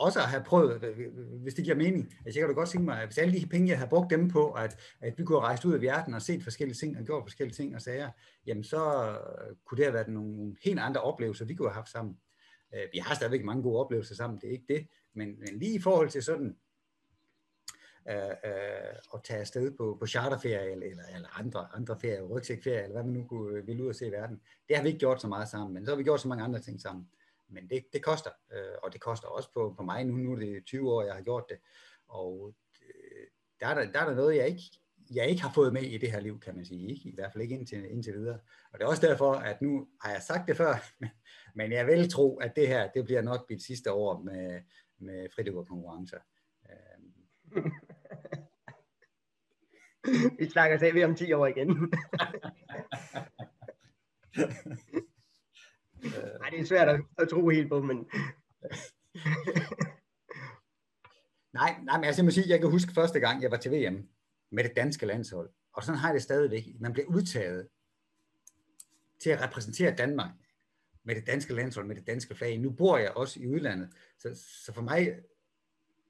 også at have prøvet, øh, hvis det giver mening. Altså, jeg kan da godt tænke mig, at hvis alle de penge, jeg har brugt dem på, at, at vi kunne have rejst ud i verden og set forskellige ting og gjort forskellige ting og sager, jamen så øh, kunne det have været nogle helt andre oplevelser, vi kunne have haft sammen. Øh, vi har stadigvæk mange gode oplevelser sammen, det er ikke det, men, men lige i forhold til sådan øh, øh, at tage afsted på, på charterferie eller, eller, eller andre, andre ferier, rygsækferie, eller hvad man nu kunne, øh, ville ud og se i verden. Det har vi ikke gjort så meget sammen, men så har vi gjort så mange andre ting sammen. Men det, det koster, øh, og det koster også på, på mig nu. Nu er det 20 år, jeg har gjort det, og øh, der, er der, der er der noget, jeg ikke, jeg ikke har fået med i det her liv, kan man sige. Ikke? I hvert fald ikke indtil, indtil videre. Og det er også derfor, at nu har jeg sagt det før, men jeg vil tro, at det her, det bliver nok mit sidste år med, med fridykkerkonkurrencer. Vi snakker sig ved om 10 år igen. Nej, det er svært at, at tro helt på, men... nej, nej, men altså, jeg må sige, jeg kan huske første gang, jeg var til VM med det danske landshold, og sådan har jeg det stadigvæk. Man bliver udtaget til at repræsentere Danmark med det danske landshold, med det danske flag. Nu bor jeg også i udlandet, så, så for mig,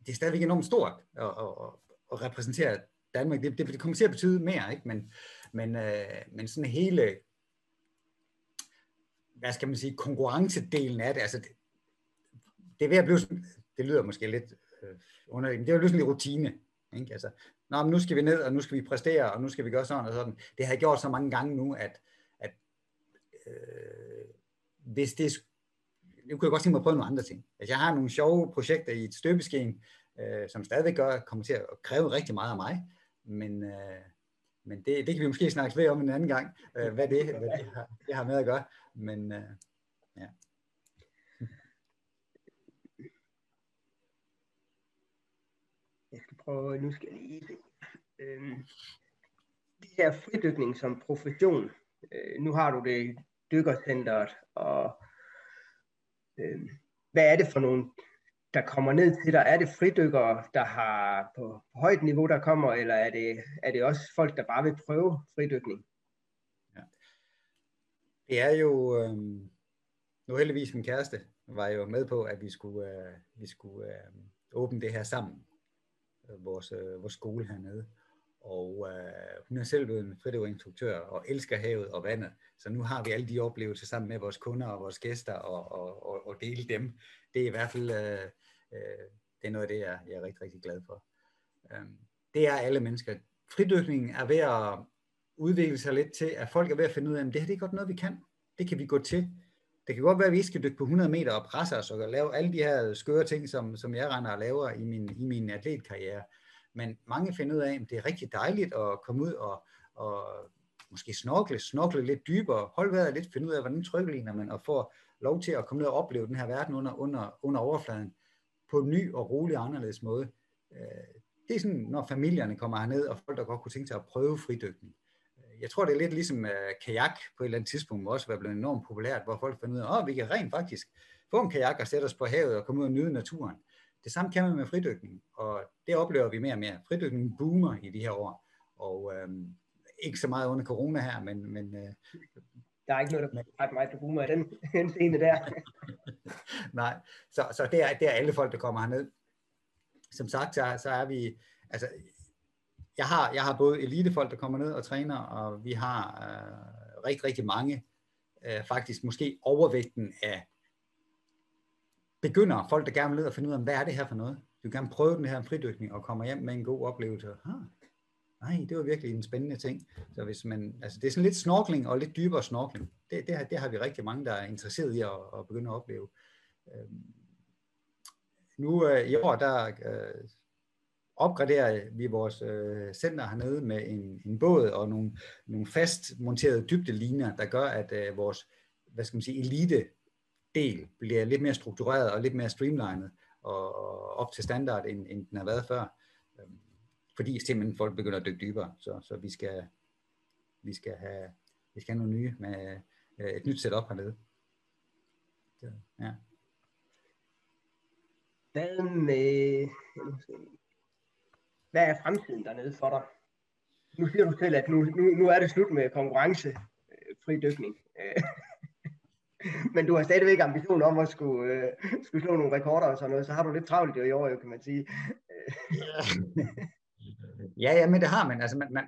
det er stadigvæk enormt stort at, at, at repræsentere Danmark. Det, det kommer til at betyde mere, ikke? Men, men, øh, men sådan hele, hvad skal man sige, konkurrencedelen af det, altså det, det er ved at blive, det lyder måske lidt øh, underligt, men det er jo sådan lidt rutine. Ikke? Altså, Nå, men nu skal vi ned, og nu skal vi præstere, og nu skal vi gøre sådan og sådan. Det har jeg gjort så mange gange nu, at, at øh, hvis det nu kunne jeg godt tænke mig at prøve nogle andre ting. Altså, jeg har nogle sjove projekter i et støbeskeen, øh, som stadigvæk gør, kommer til at kræve rigtig meget af mig, men, øh, men det, det kan vi måske snakke ved om en anden gang, øh, hvad, det, hvad det, har, det har med at gøre. Men øh, ja. Jeg skal prøve, nu skal jeg lige se. Øhm, det her fridykning som profession, øh, nu har du det dykkercenteret, og øh, hvad er det for nogle, der kommer ned til dig? Er det fridykkere, der har på, på højt niveau, der kommer, eller er det, er det også folk, der bare vil prøve fridykning? Ja. Det er jo, øh, nu heldigvis min kæreste var jo med på, at vi skulle, øh, vi skulle øh, åbne det her sammen, øh, vores, øh, vores skole hernede og øh, hun er selv blevet en fridykkerinstruktør og elsker havet og vandet, så nu har vi alle de oplevelser sammen med vores kunder og vores gæster og, og, og, og dele dem. Det er i hvert fald øh, øh, det er noget af det, jeg, jeg er rigtig, rigtig glad for. Øh, det er alle mennesker. Fridykningen er ved at udvikle sig lidt til, at folk er ved at finde ud af, at det her det er godt noget, vi kan. Det kan vi gå til. Det kan godt være, at vi skal dykke på 100 meter og presse os og lave alle de her skøre ting, som, som jeg render og laver i min, i min atletkarriere. Men mange finder ud af, at det er rigtig dejligt at komme ud og, og måske snorkle, snorkle lidt dybere, holde vejret lidt, finde ud af, hvordan trykkeliner man, og få lov til at komme ned og opleve den her verden under, under, under overfladen på en ny og rolig og anderledes måde. Øh, det er sådan, når familierne kommer herned, og folk, der godt kunne tænke sig at prøve fridykning. Øh, jeg tror, det er lidt ligesom øh, kajak på et eller andet tidspunkt, også var blevet enormt populært, hvor folk finder ud af, at vi kan rent faktisk få en kajak og sætte os på havet og komme ud og nyde naturen. Det samme kan man med fridykning, og det oplever vi mere og mere. Fridykning boomer i de her år, og øhm, ikke så meget under corona her, men... men øh, der er ikke noget, der er meget, der boomer i den, den scene der. Nej, så, så det, er, det er alle folk, der kommer herned. Som sagt, så, så er vi... Altså, jeg har, jeg har både elitefolk, der kommer ned og træner, og vi har øh, rigtig, rigtig mange, øh, faktisk måske overvægten af begynder folk, der gerne vil ned og finde ud af, hvad er det her for noget? Du vil gerne prøve den her fridykning og kommer hjem med en god oplevelse. Ah, nej, det var virkelig en spændende ting. Så hvis man, altså det er sådan lidt snorkling og lidt dybere snorkling. Det, det, har, det har vi rigtig mange, der er interesseret i at, at begynde at opleve. Øhm, nu øh, i år, der øh, opgraderer vi vores øh, center hernede med en, en båd og nogle, nogle fast monterede dybdeliner, der gør, at øh, vores hvad skal man sige, elite del bliver lidt mere struktureret og lidt mere streamlined og, og op til standard, end, end den har været før. Fordi simpelthen folk begynder at dykke dybere, så, så vi, skal, vi, skal have, vi skal have nogle nye med øh, et nyt setup hernede. Så, ja. Hvad med, hvad er fremtiden dernede for dig? Nu siger du selv, at nu, nu, nu er det slut med konkurrence, fri dykning. Men du har stadigvæk ambition om at skulle, øh, skulle slå nogle rekorder og sådan noget, så har du lidt travlt i år, kan man sige. ja, ja, men det har man. Altså, man, man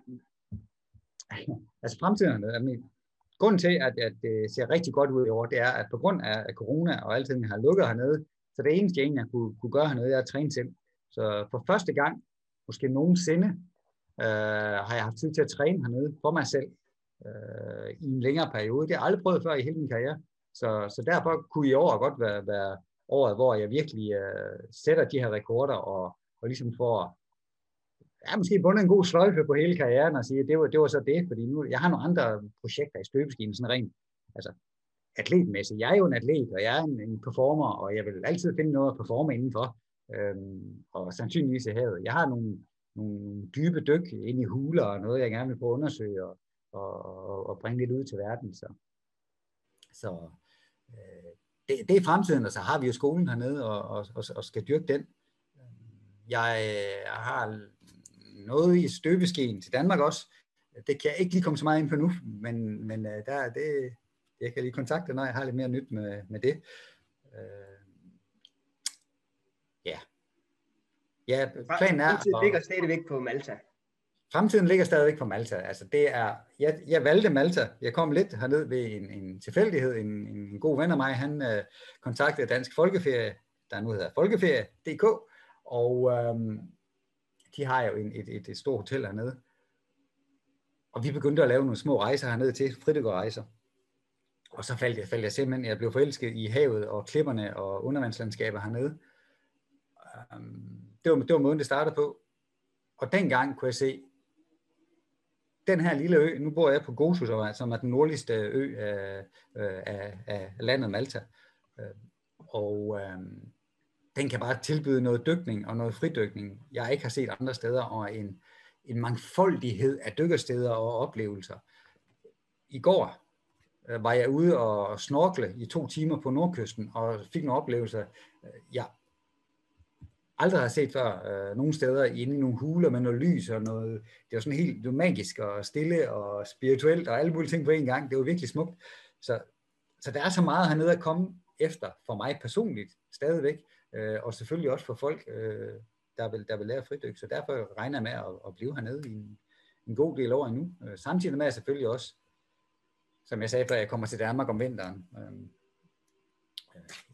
altså fremtiden, altså, grunden til, at, at det ser rigtig godt ud i år, det er, at på grund af corona og alting har lukket hernede, så det eneste, jeg egentlig kunne, kunne gøre hernede, er at træne selv. Så for første gang, måske nogensinde, øh, har jeg haft tid til at træne hernede for mig selv øh, i en længere periode. Det har jeg aldrig prøvet før i hele min karriere. Så, så derfor kunne i år godt være, være året, hvor jeg virkelig øh, sætter de her rekorder og, og ligesom får ja, måske bundet en god sløjfe på hele karrieren og sige, at det var, det var så det, fordi nu, jeg har nogle andre projekter i støbeskinen, sådan rent, altså atletmæssigt. Jeg er jo en atlet, og jeg er en, en performer, og jeg vil altid finde noget at performe indenfor, øhm, og sandsynligvis i havet. Jeg har nogle, nogle dybe dyk ind i huler, og noget, jeg gerne vil prøve at undersøge, og, og, og bringe lidt ud til verden. Så, så øh, det, det er fremtiden, og så har vi jo skolen hernede, og, og, og, og skal dyrke den. Jeg øh, har noget i støbeskeen til Danmark også. Det kan jeg ikke lige komme så meget ind på nu, men, men øh, der, det, jeg kan lige kontakte, når jeg har lidt mere nyt med, med det. Øh, ja. Ja, planen er... Fremtiden ligger stadigvæk på Malta. Fremtiden ligger stadigvæk på Malta. Altså det er, jeg, jeg valgte Malta. Jeg kom lidt herned ved en, en tilfældighed. En, en god ven af mig, han øh, kontaktede Dansk Folkeferie, der nu hedder Folkeferie.dk, og øhm, de har jo en, et, et, et stort hotel hernede. Og vi begyndte at lave nogle små rejser hernede til, fritidgårdrejser. Og så faldt jeg, faldt jeg simpelthen, jeg blev forelsket i havet og klipperne og undervandslandskaber hernede. Øhm, det, var, det var måden, det startede på. Og dengang kunne jeg se, den her lille ø, nu bor jeg på Gosus, som er den nordligste ø af, øh, af, af landet Malta. Øhm, og um, den kan bare tilbyde noget dykning og noget fridykning, jeg ikke har set andre steder, og en, en mangfoldighed af dykkersteder og oplevelser. I går øh, var jeg ude og snorkle i to timer på nordkysten, og fik nogle oplevelser, øh, jeg aldrig har set før øh, nogle steder inde i nogle huler med noget lys og noget, det var sådan helt det var magisk og stille og spirituelt og alle mulige ting på en gang. Det var virkelig smukt. Så, så der er så meget hernede at komme efter for mig personligt stadigvæk øh, og selvfølgelig også for folk, øh, der, vil, der vil lære fridyk. Så derfor regner jeg med at, at blive hernede i en, en god del år endnu. Øh, samtidig med at jeg selvfølgelig også, som jeg sagde før, jeg kommer til Danmark om vinteren. Øh,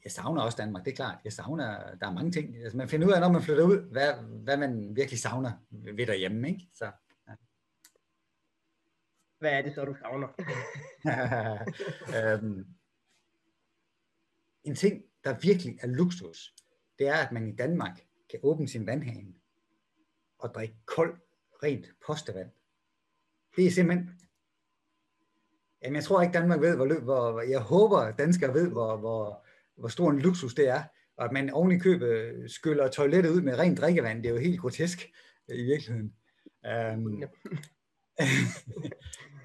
jeg savner også Danmark, det er klart. Jeg savner, der er mange ting. Altså, man finder ud af, når man flytter ud, hvad, hvad man virkelig savner ved derhjemme. Ikke? Så, ja. Hvad er det så, du savner? øhm, en ting, der virkelig er luksus, det er, at man i Danmark kan åbne sin vandhane og drikke kold, rent postevand. Det er simpelthen... Jamen, jeg tror ikke, Danmark ved, hvor, hvor jeg håber, at danskere ved, hvor, hvor, hvor stor en luksus det er. Og at man oven i købet skyller toilettet ud med rent drikkevand, det er jo helt grotesk i virkeligheden. Um,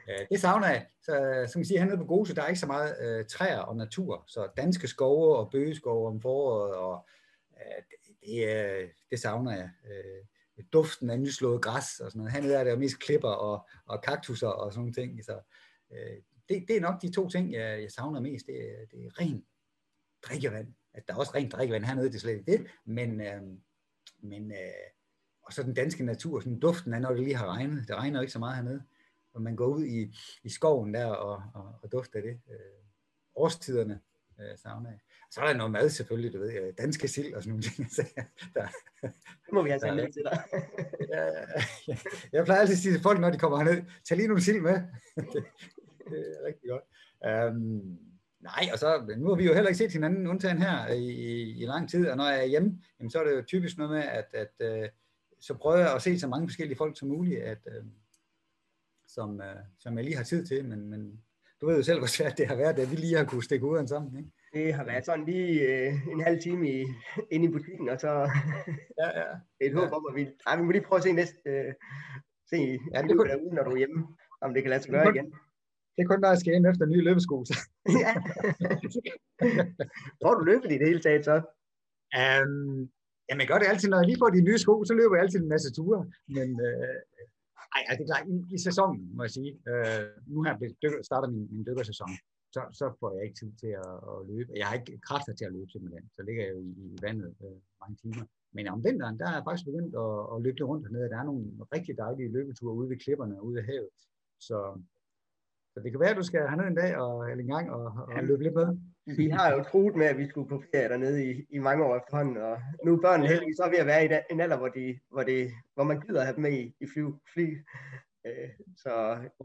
Øh, det savner jeg. Så, øh, som vi siger, hernede på Gose, der er ikke så meget øh, træer og natur. Så danske skove og bøgeskove om foråret og øh, det, det savner jeg. Øh, duften af nyslået græs og sådan noget. Hernede er det jo mest klipper og, og kaktusser og sådan nogle ting. Så, øh, det, det er nok de to ting, jeg, jeg savner mest. Det, det er ren drikkevand. At der er også rent drikkevand hernede, det er slet ikke det. Men, øh, men øh, og så den danske natur, sådan duften af, når det lige har regnet. Det regner jo ikke så meget hernede. Og man går ud i, i skoven der og, og, og dufter det. Øh, årstiderne øh, savner jeg. Så er der noget mad selvfølgelig, du ved, øh, danske sild og sådan nogle ting. der, det må vi have sendt ned til dig. ja, ja, jeg plejer altid at sige til folk, når de kommer herned, tag lige nogle sild med. det, det er rigtig godt. Um, nej, og så, nu har vi jo heller ikke set hinanden undtagen her i, i, i lang tid, og når jeg er hjemme, jamen, så er det jo typisk noget med, at, at uh, så prøver jeg at se så mange forskellige folk som muligt, at, uh, som, uh, som jeg lige har tid til, men, men du ved jo selv, hvor svært det har været, at vi lige har kunne stikke uden sammen. Ikke? Det har været sådan lige øh, en halv time i, inde i butikken, og så ja, ja. et håb ja. om, at vi, ej, vi må lige prøve at se næste, øh, se ja, det kunne, derude, når du er hjemme, om det kan lade sig gøre igen. Det er kun dig, der skal ind efter nye løbesko. Så. ja. Tror du løbet i det hele taget så? Um, jamen jeg gør det altid, når jeg lige får de nye sko, så løber jeg altid en masse ture. Men øh, ej, det er klart, i, i sæsonen, må jeg sige. Øh, nu har jeg starter min, min dykkersæson. så, så får jeg ikke tid til at, at løbe. Jeg har ikke kræfter til at løbe simpelthen, så ligger jeg jo i, i vandet øh, mange timer. Men om vinteren, der er jeg faktisk begyndt at, at løbe lidt rundt hernede. Der er nogle rigtig dejlige løbeture ude ved klipperne, ude ved havet. Så, så det kan være, at du skal ned en dag og, eller en gang og, og løbe lidt med. Vi har jo troet med, at vi skulle på ferie dernede i, i mange år efterhånden, og nu er børnene heldigvis så ved at være i en alder, hvor, de, hvor, det, hvor man gider at have dem med i, i fly. fly. Øh, så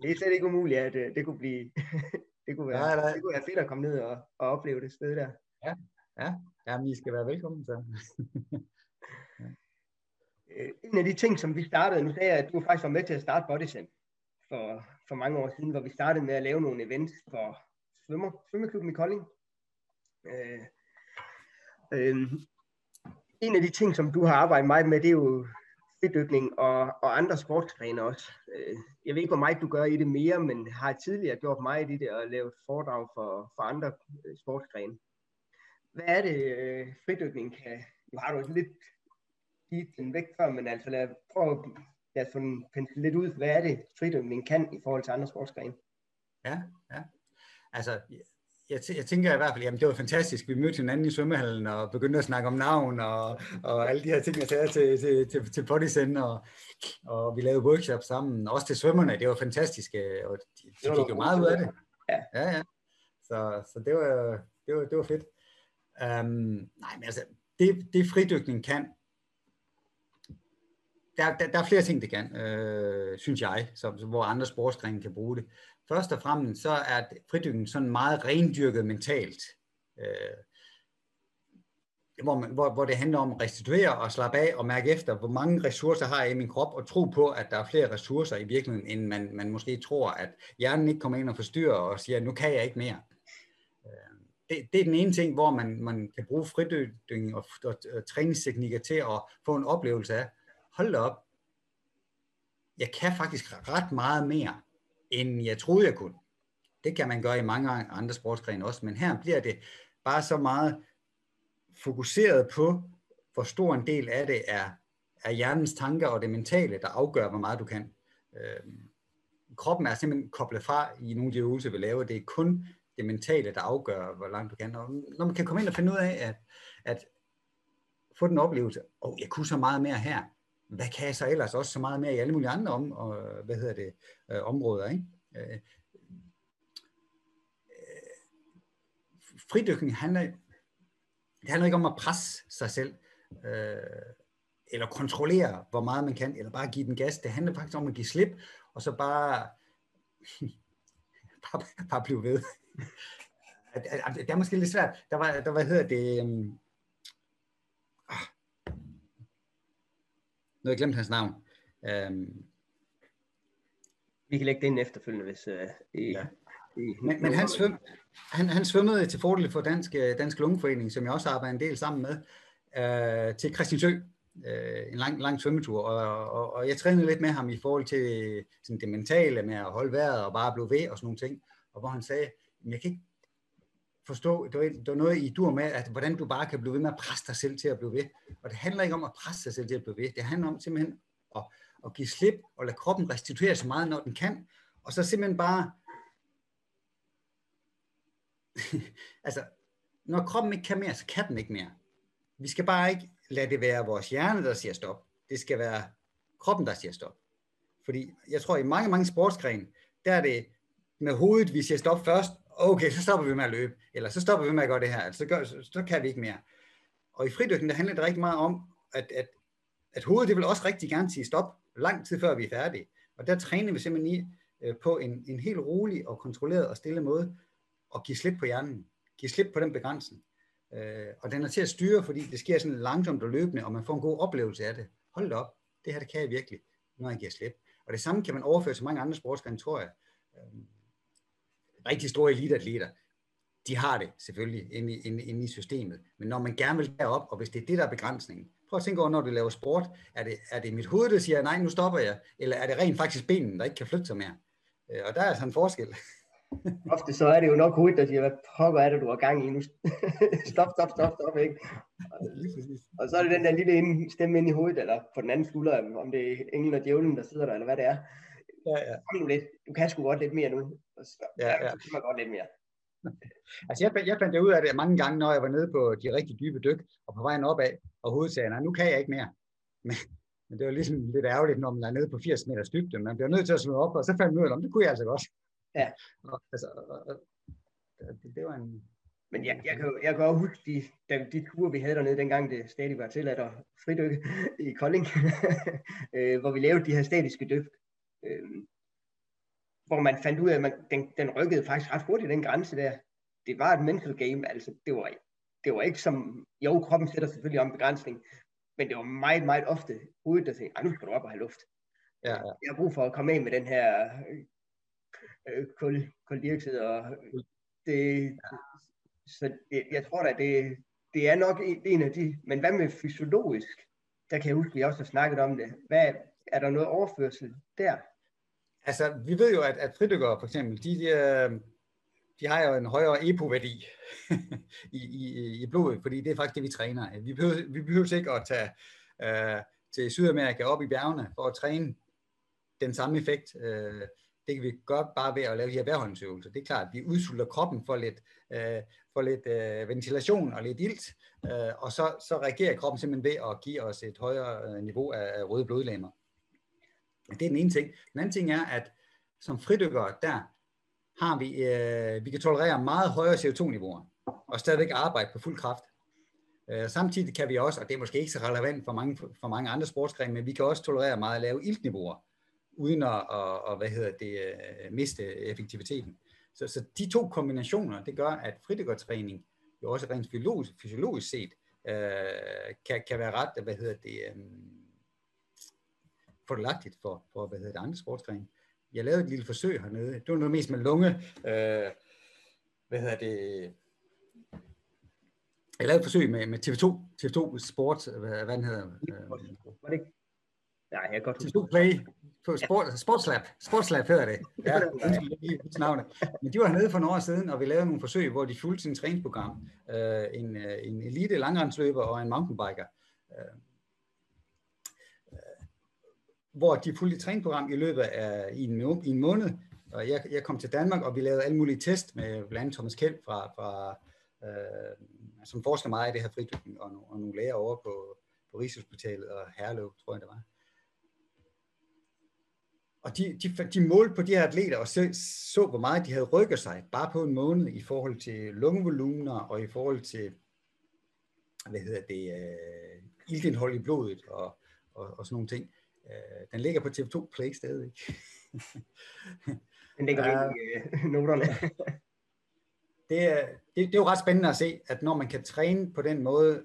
det er slet ikke umuligt, at øh, det kunne blive det kunne være, ja, det kunne være fedt at komme ned og, og opleve det sted der. Ja, ja. Jamen, I skal være velkommen så. ja. Øh, en af de ting, som vi startede, nu sagde jeg, at du faktisk var med til at starte Bodysen for, for mange år siden, hvor vi startede med at lave nogle events for svømmer, svømmeklubben i Kolding. Øh, øh, en af de ting, som du har arbejdet meget med, det er jo fridykning og, og andre sportsgrene også. Øh, jeg ved ikke, hvor meget du gør i det mere, men har tidligere gjort meget i det og lavet foredrag for, for andre øh, sportsgrene. Hvad er det, øh, fridykning kan... Nu har du lidt givet den væk før, men altså lad, prøv at få den lidt ud. Hvad er det, fridykning kan i forhold til andre sportsgrene? Ja, ja. Altså, jeg, jeg tænker i hvert fald, jamen det var fantastisk. Vi mødte hinanden i svømmehallen og begyndte at snakke om navn og, og alle de her ting, jeg sagde til, til, til, til Bodysen, og, og vi lavede workshops sammen, også til svømmerne. Det var fantastisk, og de, de fik jo meget ud af det. Ja, ja. Så, så det, var, det, var, det var fedt. Um, nej, men altså, det, det fridykning kan, der, der, der er flere ting, det kan, øh, synes jeg, så, hvor andre sportsgrene kan bruge det. Først og fremmest så er fridykning sådan meget rendyrket mentalt. Øh, hvor, man, hvor, hvor det handler om at restituere og slappe af og mærke efter, hvor mange ressourcer har jeg i min krop, og tro på, at der er flere ressourcer i virkeligheden, end man, man måske tror, at hjernen ikke kommer ind og forstyrrer og siger, nu kan jeg ikke mere. Øh, det, det er den ene ting, hvor man, man kan bruge fridykning og, og, og træningsteknikker til at få en oplevelse af, hold da op, jeg kan faktisk ret meget mere, end jeg troede, jeg kunne. Det kan man gøre i mange andre sportsgrene også, men her bliver det bare så meget fokuseret på, hvor stor en del af det er, er hjernens tanker og det mentale, der afgør, hvor meget du kan. Øh, kroppen er simpelthen koblet fra i nogle af de øvelser, vi laver. Det er kun det mentale, der afgør, hvor langt du kan. Og når man kan komme ind og finde ud af, at, at få den oplevelse, åh, oh, jeg kunne så meget mere her, hvad kan jeg så ellers også så meget mere i alle mulige andre om, og, øh, hvad hedder det, øh, områder, ikke? Øh, øh, fridykning handler, det handler ikke om at presse sig selv, øh, eller kontrollere, hvor meget man kan, eller bare give den gas. Det handler faktisk om at give slip, og så bare, bare, bare blive ved. det er måske lidt svært. Der var, der, hvad hedder det, um, nu har jeg glemt hans navn. Um, vi kan lægge det ind efterfølgende, hvis... Uh, i, ja. i, men, men han, svøm, han, han svømmede til fordel for Dansk, øh, Dansk Lungeforening, som jeg også arbejder en del sammen med, uh, til Christiansø. Uh, en lang, lang svømmetur, og, og, og jeg trænede lidt med ham i forhold til sådan det mentale med at holde vejret og bare blive ved og sådan nogle ting, og hvor han sagde, jeg kan ikke forstå, det var, det var noget i dur med, at hvordan du bare kan blive ved med at presse dig selv til at blive ved. Og det handler ikke om at presse sig selv til at blive ved. Det handler om simpelthen at, at give slip og lade kroppen restituere så meget, når den kan. Og så simpelthen bare... altså, når kroppen ikke kan mere, så kan den ikke mere. Vi skal bare ikke lade det være vores hjerne, der siger stop. Det skal være kroppen, der siger stop. Fordi jeg tror, i mange, mange sportsgrene, der er det med hovedet, vi siger stop først, okay, så stopper vi med at løbe, eller så stopper vi med at gøre det her, altså, så, gør, så, så kan vi ikke mere. Og i fridykning, der handler det rigtig meget om, at, at, at hovedet det vil også rigtig gerne sige stop, lang tid før vi er færdige. Og der træner vi simpelthen i, øh, på en, en helt rolig og kontrolleret og stille måde, at give slip på hjernen, give slip på den begrænsning. Øh, og den er til at styre, fordi det sker sådan langsomt og løbende, og man får en god oplevelse af det. Hold da op, det her det kan jeg virkelig, når jeg giver slip. Og det samme kan man overføre til mange andre sportsgrene, tror jeg. Øh, rigtig store eliteatleter, de har det selvfølgelig inde i, inde, inde i systemet. Men når man gerne vil derop, og hvis det er det, der er begrænsningen, prøv at tænke over, når du laver sport, er det, er det mit hoved, der siger, nej, nu stopper jeg, eller er det rent faktisk benen, der ikke kan flytte sig mere? Øh, og der er altså en forskel. Ofte så er det jo nok hovedet, der siger, hvad pokker er det, du har gang i nu? stop, stop, stop, stop, ikke? Og så er det den der lille stemme ind i hovedet, eller på den anden skulder, om det er englen og djævlen, der sidder der, eller hvad det er ja, ja. Kom nu lidt. Du kan sgu godt lidt mere nu. Så, ja, ja. Så kan man godt lidt mere. altså jeg, jeg fandt ud af det mange gange, når jeg var nede på de rigtig dybe dyk, og på vejen opad, og hovedet sagde, nej, nu kan jeg ikke mere. Men, men det var ligesom lidt ærgerligt, når man er nede på 80 meters dybde. Man bliver nødt til at svømme op, og så fandt man ud af, det kunne jeg altså godt. Ja. Og, altså, og, og, det, det var en, men jeg, jeg, kan, jeg kan også huske de, de, de ture, vi havde dernede, dengang det stadig var tilladt at fridykke i Kolding, øh, hvor vi lavede de her statiske dyk, øh, hvor man fandt ud af, at man, den, den rykkede faktisk ret hurtigt, den grænse der. Det var et mental game, altså det var, det var ikke som, jo, kroppen sætter selvfølgelig om begrænsning, men det var meget, meget ofte hovedet, der sagde, nu skal du op og have luft. Ja, ja. Jeg har brug for at komme af med den her øh, kul, kuldioxid, og det, så det, jeg tror da, det, det er nok en, en af de, men hvad med fysiologisk? Der kan jeg huske, at vi også har snakket om det. Hvad, er der noget overførsel der? Altså, vi ved jo, at, at fridykkere for eksempel, de, de, øh, de har jo en højere EPO-værdi i, i, i blodet, fordi det er faktisk det, vi træner. Vi behøver, vi behøver ikke at tage uh, til Sydamerika op i bjergene for at træne den samme effekt. Uh, det kan vi gøre bare ved at lave de her vejrhåndsøvelser. Det er klart, at vi udsulter kroppen for lidt, uh, for lidt uh, ventilation og lidt ilt, uh, og så, så reagerer kroppen simpelthen ved at give os et højere niveau af, af røde blodlegemer. Det er den ene ting. Den anden ting er, at som fridykkere, der har vi, øh, vi kan tolerere meget højere CO2-niveauer, og stadigvæk arbejde på fuld kraft. Øh, samtidig kan vi også, og det er måske ikke så relevant for mange, for mange andre sportsgrene, men vi kan også tolerere meget lave iltniveauer, uden at, at, at hvad hedder det, øh, miste effektiviteten. Så, så de to kombinationer, det gør, at fridykkertræning jo også rent fysiologisk, fysiologisk set øh, kan, kan være ret, hvad hedder det, øh, fordelagtigt for, for hvad hedder det, andre sportsgrene. Jeg lavede et lille forsøg hernede. Det var noget mest med lunge. Øh, hvad hedder det? Jeg lavede et forsøg med, med TV2, TV2 Sport, hvad, hvad den hedder. Øh, var det ikke? Nej, jeg kan godt TV2 Play, på Sport, ja. Sportslab, Sportslab hedder det. Ja, undskyld, navnet. Men de var hernede for nogle år siden, og vi lavede nogle forsøg, hvor de fulgte sin træningsprogram. Øh, en, øh, en elite langrendsløber og en mountainbiker. Øh, hvor de fulgte et træningsprogram i løbet af i en, i en måned. Og jeg, jeg kom til Danmark, og vi lavede alle mulige test med blandt andet Thomas Kjeld, fra, fra, øh, som forsker meget i det her fridykning, og, og nogle læger over på, på Rigshospitalet og Herlev, tror jeg det var. Og de, de, de målte på de her atleter og så, så, hvor meget de havde rykket sig, bare på en måned, i forhold til lungevolumener og i forhold til, hvad hedder det, øh, iltindhold i blodet og, og, og sådan nogle ting. Øh, den ligger på TV2 Play stadig. den ligger uh, i uh, noterne. det, er, det, det er jo ret spændende at se, at når man kan træne på den måde,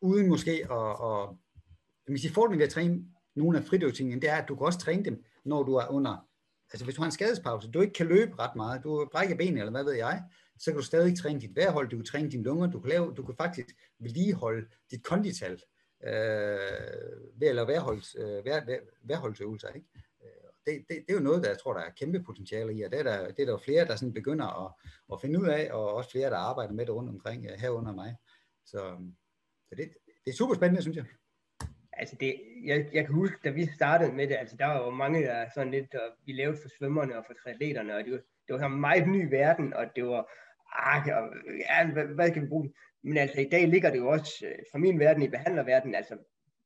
uden måske at, at hvis I fordelen ved at træne nogle af fridyktingene, det er, at du kan også træne dem, når du er under, altså hvis du har en skadespause, du ikke kan løbe ret meget, du brækker benene, eller hvad ved jeg, så kan du stadig træne dit vejrhold, du kan træne dine lunger, du kan, lave, du kan faktisk vedligeholde dit kondital, øh, ved at lave værholds, øh, vær, vær, værholdsøvelser. Ikke? Øh, det, det, det er jo noget, der jeg tror, der er kæmpe potentiale i, og det er der, det er der jo flere, der sådan begynder at, at finde ud af, og også flere, der arbejder med det rundt omkring, her herunder mig. Så, så det, det er super spændende, synes jeg. Altså det, jeg, jeg kan huske, da vi startede med det, altså der var jo mange, der sådan lidt, og vi lavede for svømmerne og for triatleterne, og det var, det var en meget ny verden, og det var, ah, ja, hvad, hvad kan vi bruge? Men altså i dag ligger det jo også, øh, fra min verden i behandlerverden, altså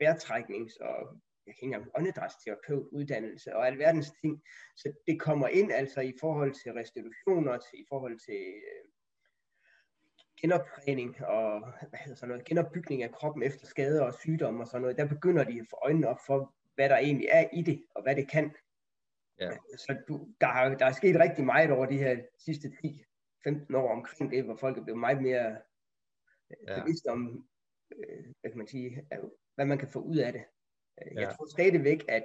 vejrtræknings- og jeg kan ikke engang åndedrætsterapeut uddannelse og alverdens ting. Så det kommer ind altså i forhold til restitutioner, i forhold til øh, genoptræning og hvad hedder sådan noget, genopbygning af kroppen efter skader og sygdomme og sådan noget. Der begynder de at få øjnene op for, hvad der egentlig er i det, og hvad det kan. Ja. Så du, der, har, der er sket rigtig meget over de her sidste 10-15 år omkring det, hvor folk er blevet meget mere ja. bevidst om, øh, hvad kan man sige, hvad man kan få ud af det. Øh, jeg ja. tror stadigvæk, at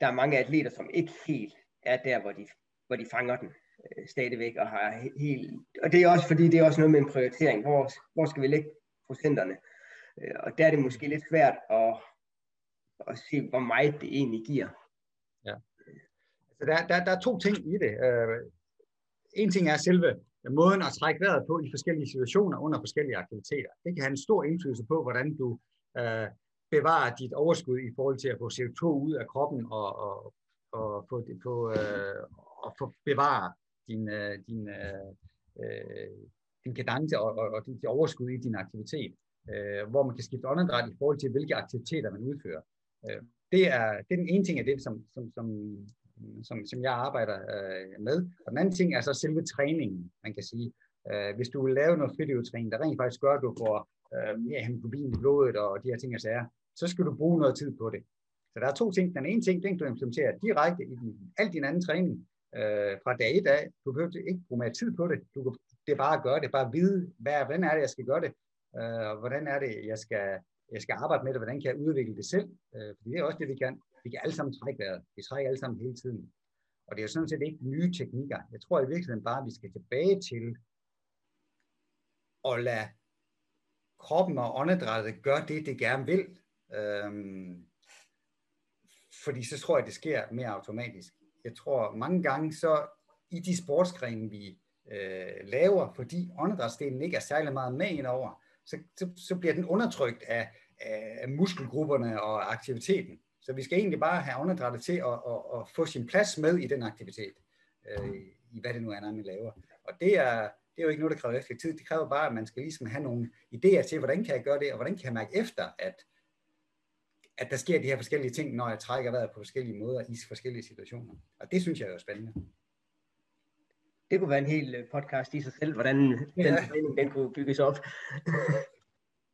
der er mange atleter, som ikke helt er der, hvor de, hvor de fanger den øh, stadigvæk, og har helt, og det er også fordi, det er også noget med en prioritering, hvor, hvor skal vi lægge procenterne, øh, og der er det måske lidt svært at, at se, hvor meget det egentlig giver. Ja. Så der, der, der er to ting i det. Øh, en ting er selve måden at trække vejret på i forskellige situationer under forskellige aktiviteter. Det kan have en stor indflydelse på, hvordan du øh, bevarer dit overskud i forhold til at få CO2 ud af kroppen og, og, og få, få, øh, og få bevare din, øh, din, øh, øh, din kadence og, og, og dit overskud i din aktivitet, øh, hvor man kan skifte åndedræt i forhold til, hvilke aktiviteter man udfører. Øh, det, er, det er den ene ting af det, som, som, som, som, som jeg arbejder øh, med. Og den anden ting er så selve træningen, man kan sige. Øh, hvis du vil lave noget fritøvetræning, der rent faktisk gør, at du får øh, mere hemoglobin i blodet og de her ting og sager, så skal du bruge noget tid på det. Så der er to ting. Den ene ting, den kan du implementere direkte i din, al din anden træning øh, fra dag i dag. Du behøver ikke bruge mere tid på det. Du kan, det er bare at gøre det. Bare vide, hvad, hvordan er det, jeg skal gøre det. Øh, hvordan er det, jeg skal, jeg skal arbejde med det. Hvordan kan jeg udvikle det selv. Øh, fordi det er også det, vi kan. Vi kan alle sammen trække vejret. Vi trækker alle sammen hele tiden. Og det er jo sådan set ikke nye teknikker. Jeg tror i virkeligheden bare, at vi skal tilbage til at lade kroppen og åndedrættet gøre det, det gerne vil. Øhm, fordi så tror jeg, det sker mere automatisk. Jeg tror mange gange så i de sportsgrene, vi øh, laver, fordi åndedrætsdelen ikke er særlig meget med indover, så, så, så bliver den undertrykt af, af muskelgrupperne og aktiviteten. Så vi skal egentlig bare have åndedrættet til at, at, at få sin plads med i den aktivitet, øh, i hvad det nu er, man laver. Og det er, det er jo ikke noget, der kræver efter tid. Det kræver bare, at man skal ligesom have nogle idéer til, hvordan kan jeg gøre det, og hvordan kan jeg mærke efter, at, at der sker de her forskellige ting, når jeg trækker vejret på forskellige måder i forskellige situationer. Og det synes jeg er jo spændende. Det kunne være en hel øh, podcast i sig selv, hvordan ja. den den kunne bygges op.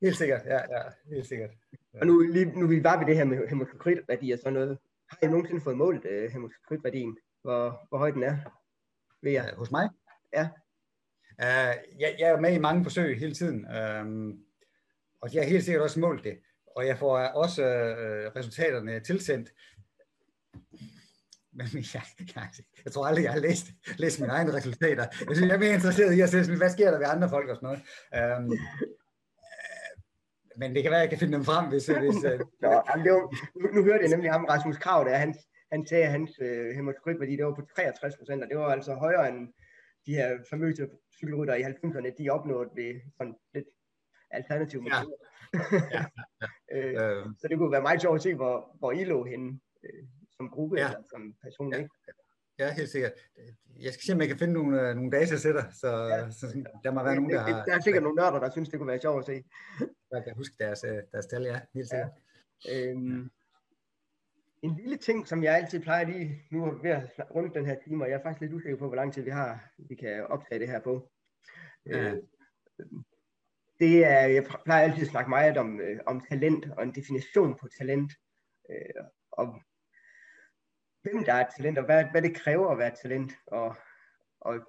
helt sikkert, ja, ja, helt sikkert. Ja. Og nu, lige, nu er vi bare ved det her med hemoglobin-værdi og sådan noget. Har I nogensinde fået målt uh, hemoglobin-værdien? Hvor, hvor høj den er? Ved jeg? Uh, hos mig? Ja. Uh, jeg, jeg er med i mange forsøg hele tiden, um, og jeg har helt sikkert også målt det og jeg får også øh, resultaterne tilsendt. Men jeg, jeg, jeg tror aldrig, jeg har læst, læst mine egne resultater. Jeg, synes, jeg er mere interesseret i at se, hvad sker der ved andre folk og sådan noget. Um, men det kan være, at jeg kan finde dem frem, hvis... hvis uh... Nå, det var, nu, nu hørte jeg nemlig ham, Rasmus Krav, der han, han sagde, at hans øh, hematokritværdi, det var på 63 procent, og det var altså højere end de her famøse cykelrytter i 90'erne, de opnåede ved sådan lidt alternativ. Ja ja, ja. øh, øh. Så det kunne være meget sjovt at se, hvor, hvor I lå henne øh, som gruppe ja. eller som person. Ja. Ikke? Ja, helt sikkert. Jeg skal se, om jeg kan finde nogle, øh, nogle datasætter, så, ja. så der må være nogen, der har... Der er sikkert nogle nørder, der synes, det kunne være sjovt at se. Jeg kan huske deres, øh, deres tal, ja, helt sikkert. Ja. Øhm, en lille ting, som jeg altid plejer lige, nu er ved at runde den her time, og jeg er faktisk lidt usikker på, hvor lang tid vi har, vi kan optage det her på. Ja. Øh, det er, jeg plejer altid at snakke meget om, øh, om talent og en definition på talent. Øh, og hvem der er talent, og hvad, hvad det kræver at være talent. Og, og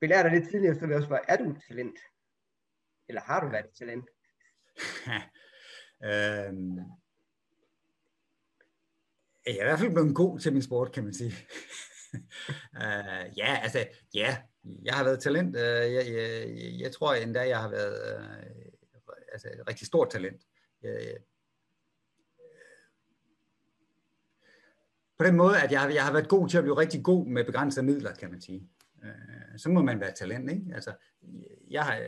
belærer dig lidt tidligere, så vil jeg også spørge, er du talent? Eller har du været et talent? øhm, jeg er i hvert fald blevet god til min sport, kan man sige. øh, ja, altså, ja, jeg har været talent. Øh, jeg, jeg, jeg tror endda, jeg har været øh, altså, et rigtig stort talent. Jeg, jeg, på den måde, at jeg, jeg har været god til at blive rigtig god med begrænsede midler, kan man sige. Øh, så må man være talent, ikke? Altså, jeg har,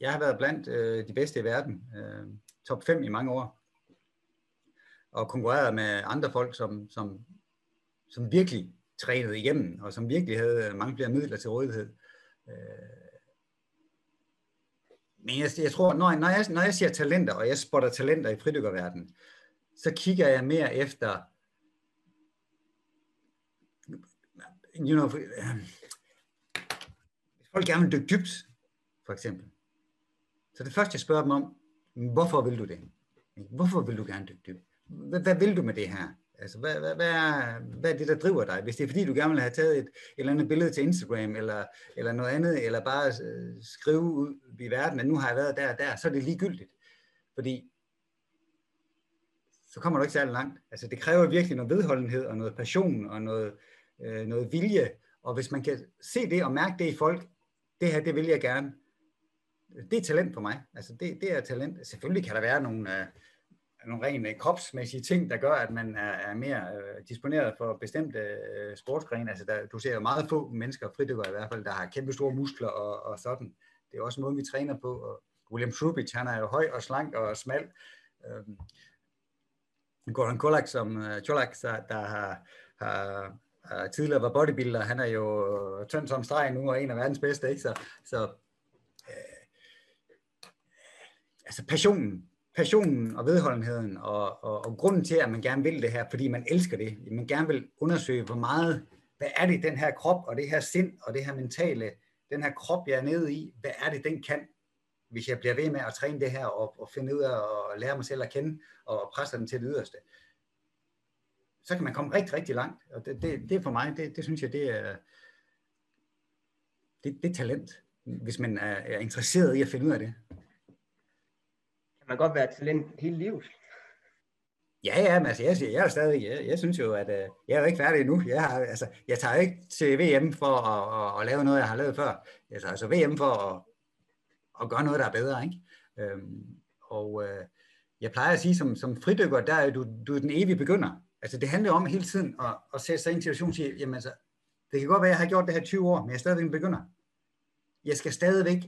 jeg har været blandt øh, de bedste i verden. øh, top 5 i mange år. Og konkurreret med andre folk, som, som, som virkelig trænede igennem, og som virkelig havde øh, mange flere midler til rådighed. Øh, men jeg, jeg tror, når, når, jeg, når jeg siger talenter, og jeg spotter talenter i fridykkerverdenen, så kigger jeg mere efter, you know, øh, folk gerne vil dykke dybt, for eksempel, så det første, jeg spørger dem om, hvorfor vil du det? Hvorfor vil du gerne dykke dybt? Hvad, hvad vil du med det her? Altså, hvad, hvad, hvad, er, hvad er det, der driver dig? Hvis det er fordi, du gerne vil have taget et, et eller andet billede til Instagram, eller, eller noget andet, eller bare øh, skrive ud i verden, at nu har jeg været der og der, så er det ligegyldigt. Fordi så kommer du ikke særlig langt. Altså, det kræver virkelig noget vedholdenhed, og noget passion, og noget, øh, noget vilje. Og hvis man kan se det og mærke det i folk, det her, det vil jeg gerne. Det er talent for mig. Altså, det, det er talent. Selvfølgelig kan der være nogle... Øh, nogle rent øh, kropsmæssige ting, der gør, at man er, er mere øh, disponeret for bestemte øh, sportsgrene. Altså, der, du ser jo meget få mennesker, fridykker i hvert fald, der har kæmpe store muskler og, og sådan. Det er også måden, vi træner på. Og William Trubich, han er jo høj og slank og smal. Øhm, Goran Kolak, som øh, uh, Cholak, der har, har uh, tidligere var bodybuilder, han er jo øh, tynd som streg nu, og en af verdens bedste, ikke? Så, så uh, altså passionen, passionen og vedholdenheden, og, og, og grunden til, at man gerne vil det her, fordi man elsker det, man gerne vil undersøge, hvor meget, hvad er det, den her krop, og det her sind, og det her mentale, den her krop, jeg er nede i, hvad er det, den kan, hvis jeg bliver ved med at træne det her, og, og finde ud af at lære mig selv at kende, og presse den til det yderste, så kan man komme rigtig, rigtig langt. Og det, det, det for mig, det, det synes jeg, det er, det, det er talent, hvis man er, er interesseret i at finde ud af det. Man godt være talent hele livet? Ja, ja, men altså, jeg, jeg er stadig, jeg, jeg synes jo, at øh, jeg er jo ikke færdig endnu. Jeg, har, altså, jeg tager ikke til VM for at, at, at, lave noget, jeg har lavet før. Jeg tager altså VM for at, at gøre noget, der er bedre. Ikke? Øhm, og øh, jeg plejer at sige, som, som fridykker, der er du, du er den evige begynder. Altså, det handler om hele tiden at, at sætte sig i en situation og sige, jamen altså, det kan godt være, at jeg har gjort det her 20 år, men jeg er stadigvæk en begynder. Jeg skal stadigvæk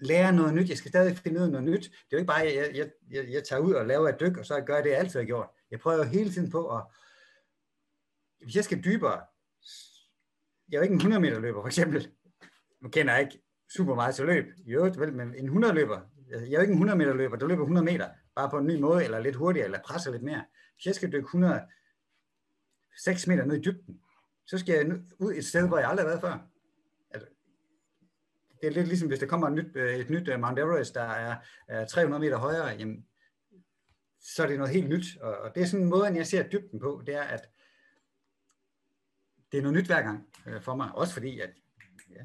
lære noget nyt, jeg skal stadig finde ud af noget nyt. Det er jo ikke bare, at jeg, jeg, jeg, jeg tager ud og laver et dyk, og så gør jeg det, jeg altid har gjort. Jeg prøver hele tiden på at, hvis jeg skal dybere, jeg er jo ikke en 100 meter løber for eksempel, nu kender jeg ikke super meget til løb, i øvrigt vel, men en 100 løber, jeg er jo ikke en 100 meter løber, der løber 100 meter, bare på en ny måde, eller lidt hurtigere, eller presser lidt mere. Hvis jeg skal dykke 100, 6 meter ned i dybden, så skal jeg ud et sted, hvor jeg aldrig har været før. Det er lidt ligesom, hvis der kommer et nyt, øh, et nyt øh, Mount Everest, der er, er 300 meter højere, jamen, så er det noget helt nyt. Og, og det er sådan en måde, jeg ser dybden på, det er, at det er noget nyt hver gang øh, for mig. Også fordi, at ja,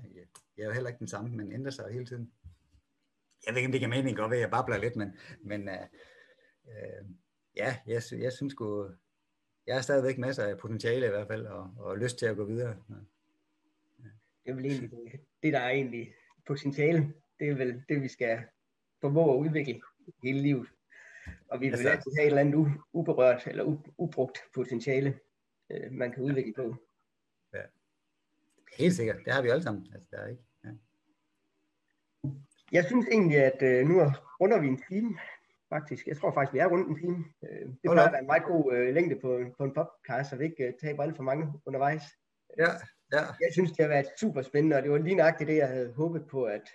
jeg er jo heller ikke den samme, men ændrer sig hele tiden. Jeg ved ikke, om det kan mening godt ved, at jeg babler lidt, men, men øh, øh, ja, jeg, jeg synes sgu, jeg har stadigvæk masser af potentiale i hvert fald, og, og lyst til at gå videre. Ja. Det er vel egentlig det, der er egentlig potentiale. Det er vel det, vi skal formå at udvikle hele livet. Og vi vil altså, altid have et eller andet uberørt eller ubrugt potentiale, øh, man kan udvikle på. Ja. Helt sikkert. Det har vi alle sammen. Altså, der er ikke. Ja. Jeg synes egentlig, at øh, nu runder vi en time faktisk. Jeg tror faktisk, vi er rundt en time. Øh, det plejer at være en meget god øh, længde på, på en podcast, så vi ikke øh, taber alt for mange undervejs. Ja, ja. Jeg synes, det har været super spændende, og det var lige nøjagtigt det, jeg havde håbet på, at,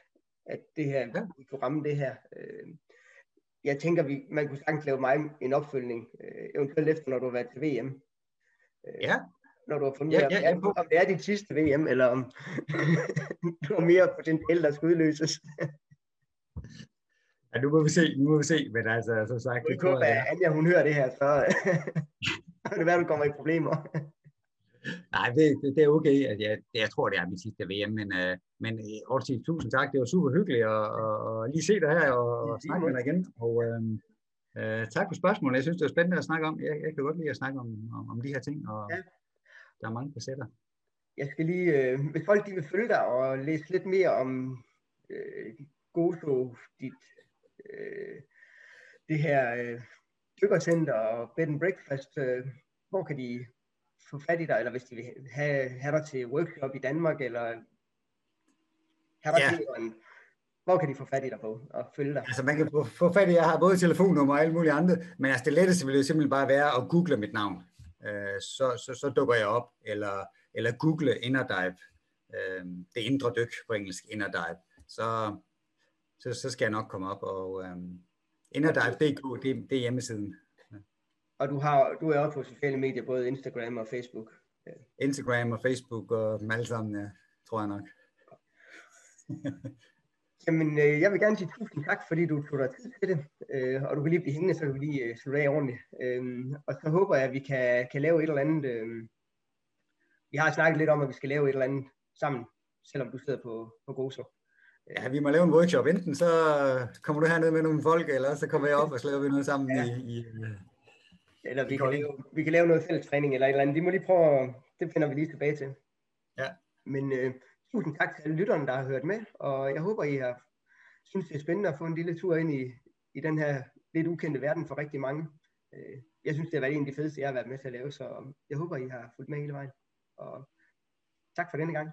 at det her, ja. vi kunne ramme det her. Øh, jeg tænker, vi, man kunne sagtens lave mig en opfølgning, øh, eventuelt efter, når du har været til VM. Øh, ja. Når du har fundet ja, ja, ja. om det er dit sidste VM, eller om du har mere potentiale, der skal udløses. Ja, nu må vi se, nu må vi se, men altså, så sagt... Det kunne være, Anja, hun hører det her, så er det værd, du kommer i problemer. Nej, det, det, det er okay. Altså, jeg, jeg tror, det er mit sidste VM, men, uh, men øh, tusind tak. Det var super hyggeligt at, at, at lige se dig her og, og snakke med dig igen. Og uh, uh, tak for spørgsmålet. Jeg synes, det er spændende at snakke om. Jeg, jeg kan godt lide at snakke om, om, om de her ting, og ja. der er mange facetter. Jeg skal lige, øh, hvis folk de vil følge dig og læse lidt mere om øh, Gozo, dit øh, det her øh, dykkercenter og bed and breakfast, øh, hvor kan de få fat i dig, eller hvis de vil have, have dig til workshop i Danmark, eller have dig ja. til en, hvor kan de få fat i dig på og følge dig? Altså man kan få, få fat i, jeg har både telefonnummer og alle mulige andre, men altså det letteste vil jo simpelthen bare være at google mit navn. Øh, så, så, så dukker jeg op, eller, eller google inner dive, øh, det indre dyk på engelsk, inner dive. Så, så, så skal jeg nok komme op. Og øhm, inderdive.dk, det, det er hjemmesiden. Og du, har, du er også på sociale medier, både Instagram og Facebook? Instagram og Facebook og dem alle sammen, ja, tror jeg nok. Jamen, øh, jeg vil gerne sige tusind tak, fordi du tog dig tid til det, øh, og du kan lige blive hængende, så du kan lige øh, slutte af ordentligt. Øh, og så håber jeg, at vi kan, kan lave et eller andet. Øh, vi har snakket lidt om, at vi skal lave et eller andet sammen, selvom du sidder på, på Gozo ja, vi må lave en workshop. Enten så kommer du herned med nogle folk, eller så kommer jeg op, og så laver vi noget sammen ja. i, i eller vi kan, lave, vi kan lave noget fælles træning eller et eller andet. De må lige prøve, det finder vi lige tilbage til. Ja. Men uh, tusind tak til alle lytterne, der har hørt med, og jeg håber, I har synes, det er spændende at få en lille tur ind i, i den her lidt ukendte verden for rigtig mange. Uh, jeg synes, det har været en af de fedeste, jeg har været med til at lave, så jeg håber, I har fulgt med hele vejen. Og tak for denne gang.